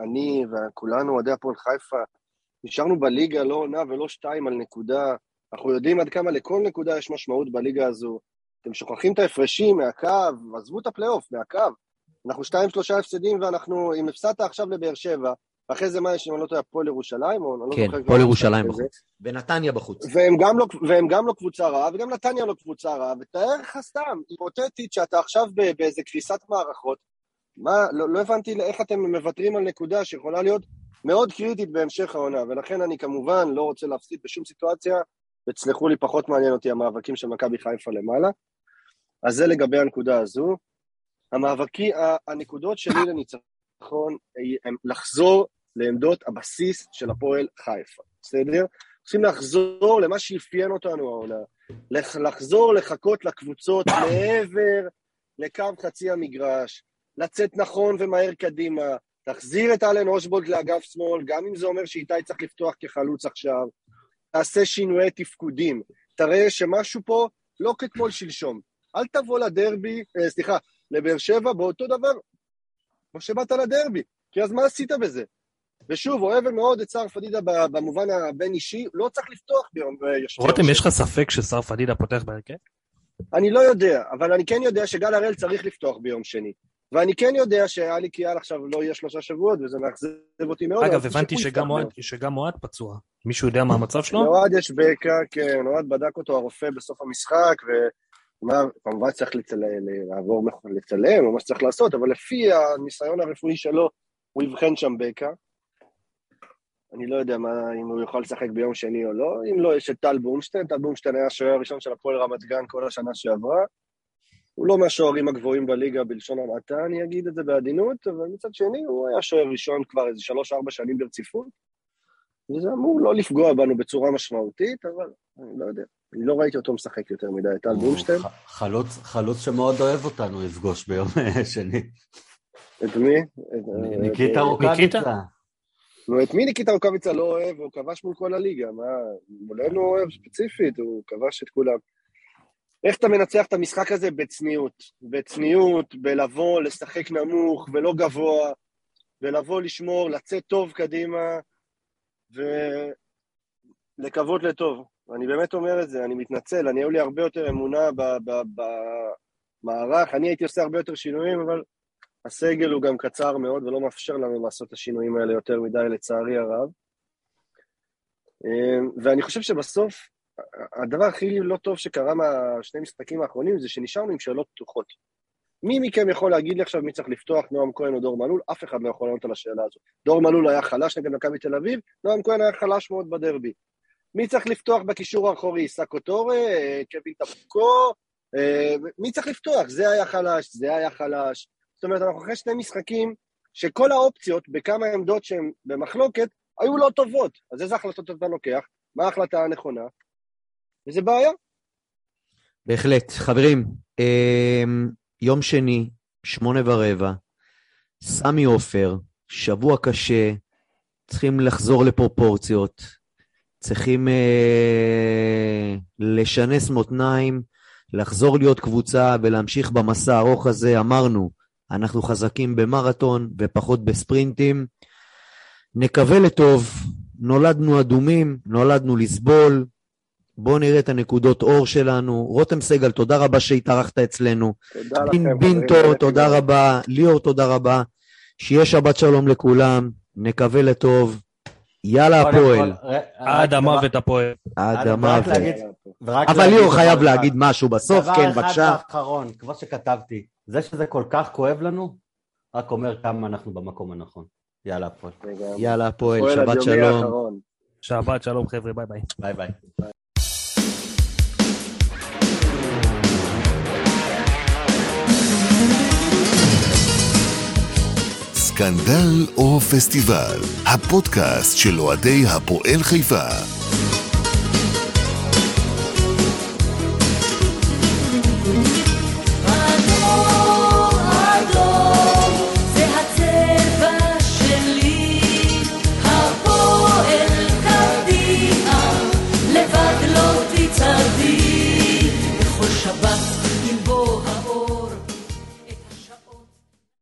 אני וכולנו, אוהדי הפועל חיפה, נשארנו בליגה לא עונה ולא שתיים על נקודה. אנחנו יודעים עד כמה לכל נקודה יש משמעות בליגה הזו. אתם שוכחים את ההפרשים מהקו, עזבו את הפלייאוף, מהקו. אנחנו שתיים שלושה הפסדים ואנחנו, אם הפסדת עכשיו לבאר שבע, ואחרי זה מה יש, אם אני לא טועה, הפועל ירושלים, או אני לא כן, זוכר... הפועל ירושלים בחוץ. ונתניה בחוץ. והם גם, לא, והם גם לא קבוצה רעה, וגם נתניה לא קבוצה רעה, ותאר לך סתם, היפותטית, שאתה עכשיו באיזה קריסת מערכות, מה, לא, לא הבנתי איך אתם מוותרים על נקודה שיכולה להיות מאוד קריטית בהמשך העונה, ולכן אני כמובן לא רוצה להפסיד בשום סיטואציה, ותסלחו לי, פחות מעניין אותי המאבקים של מכבי חיפה למעלה. אז זה לגבי הנקודה הזו. המאבקי, הנקודות שלי לניצחון הם לחזור לעמדות הבסיס של הפועל חיפה, בסדר? צריכים לחזור למה שאפיין אותנו העונה. לחזור לחכות לקבוצות מעבר לקו חצי המגרש, לצאת נכון ומהר קדימה, תחזיר את אלן אושבולד לאגף שמאל, גם אם זה אומר שאיתי צריך לפתוח כחלוץ עכשיו, תעשה שינויי תפקודים, תראה שמשהו פה לא כתמול שלשום. אל תבוא לדרבי, אה, סליחה, לבאר שבע באותו דבר כמו שבאת לדרבי, כי אז מה עשית בזה? ושוב, אוהב מאוד את סער פדידה במובן הבין-אישי, לא צריך לפתוח ביום... אה, רותם, יש לך ספק שסער פדידה פותח בהרכב? אני לא יודע, אבל אני כן יודע שגל הראל צריך לפתוח ביום שני. ואני כן יודע שאלי קיאל עכשיו לא יהיה שלושה שבועות, וזה מאכזב אותי מאוד. אגב, הבנתי שגם אוהד פצוע. מישהו יודע מה המצב שלו? לאוהד יש בקע, כן, אוהד בדק אותו הרופא בסוף המשחק, כלומר, כמובן צריך. לעבור, לצלם או מה שצריך לעשות, אבל לפי הניסיון הרפואי שלו, הוא יבחן שם בקע. אני לא יודע מה, אם הוא יוכל לשחק ביום שני או לא. אם לא, יש את טל בורנשטיין, טל בורנשטיין היה השוער הראשון של הפועל רמת גן כל השנה שעברה. הוא לא מהשוערים הגבוהים בליגה בלשון המעטה, אני אגיד את זה בעדינות, אבל מצד שני הוא היה שוער ראשון כבר איזה שלוש-ארבע שנים ברציפות. וזה אמור לא לפגוע בנו בצורה משמעותית, אבל אני לא יודע. אני לא ראיתי אותו משחק יותר מדי, טל בורנשטיין. חלוץ, חלוץ שמאוד אוהב אותנו יפגוש ביום שני. את מי? ניקיטה רוקאביצה. נו, את מי ניקיטה רוקאביצה לא אוהב? הוא כבש מול כל הליגה, מה? מולנו הוא אוהב ספציפית, הוא כבש את כולם. איך אתה מנצח את המשחק הזה? בצניעות. בצניעות, בלבוא, לשחק נמוך ולא גבוה, ולבוא לשמור, לצאת טוב קדימה, ולקוות לטוב. אני באמת אומר את זה, אני מתנצל, אני, היו לי הרבה יותר אמונה במערך, אני הייתי עושה הרבה יותר שינויים, אבל הסגל הוא גם קצר מאוד ולא מאפשר לנו לעשות את השינויים האלה יותר מדי, לצערי הרב. אמ, ואני חושב שבסוף, הדבר הכי לא טוב שקרה מהשני משחקים האחרונים זה שנשארנו עם שאלות פתוחות. מי מכם יכול להגיד לי עכשיו מי צריך לפתוח, נועם כהן או דור מלול? אף אחד לא יכול לענות על השאלה הזאת. דור מלול היה חלש נגד מכבי תל אביב, נועם כהן היה חלש מאוד בדרבי. מי צריך לפתוח בקישור האחורי? סקוטורה, אה, קווין טפקו? אה, מי צריך לפתוח? זה היה חלש, זה היה חלש. זאת אומרת, אנחנו אחרי שני משחקים שכל האופציות בכמה עמדות שהן במחלוקת היו לא טובות. אז איזה החלטות אתה לוקח? מה ההחלטה הנכונה? וזה בעיה. בהחלט. חברים, אמ, יום שני, שמונה ורבע, סמי עופר, שבוע קשה, צריכים לחזור לפרופורציות. צריכים אה, לשנס מותניים, לחזור להיות קבוצה ולהמשיך במסע הארוך הזה. אמרנו, אנחנו חזקים במרתון ופחות בספרינטים. נקווה לטוב, נולדנו אדומים, נולדנו לסבול. בואו נראה את הנקודות אור שלנו. רותם סגל, תודה רבה שהתארחת אצלנו. תודה לכם. דין חברים, בינטו, תודה תודה. רבה. ליאור, תודה רבה. שיהיה שבת שלום לכולם, נקווה לטוב. יאללה הפועל, עד דבר- המוות הפועל. עד המוות. אבל ליאור דבר חייב. להגיד משהו בסוף, כן, דבר בבקשה. אחד אחרון, כמו שכתבתי, זה שזה כל כך כואב לנו, רק אומר כמה אנחנו במקום הנכון. יאללה, הפועל. יאללה הפועל, שבת שלום. האחרון. שבת שלום חבר'ה, ביי ביי. ביי ביי. סקנדל או פסטיבל, הפודקאסט של אוהדי הפועל חיפה.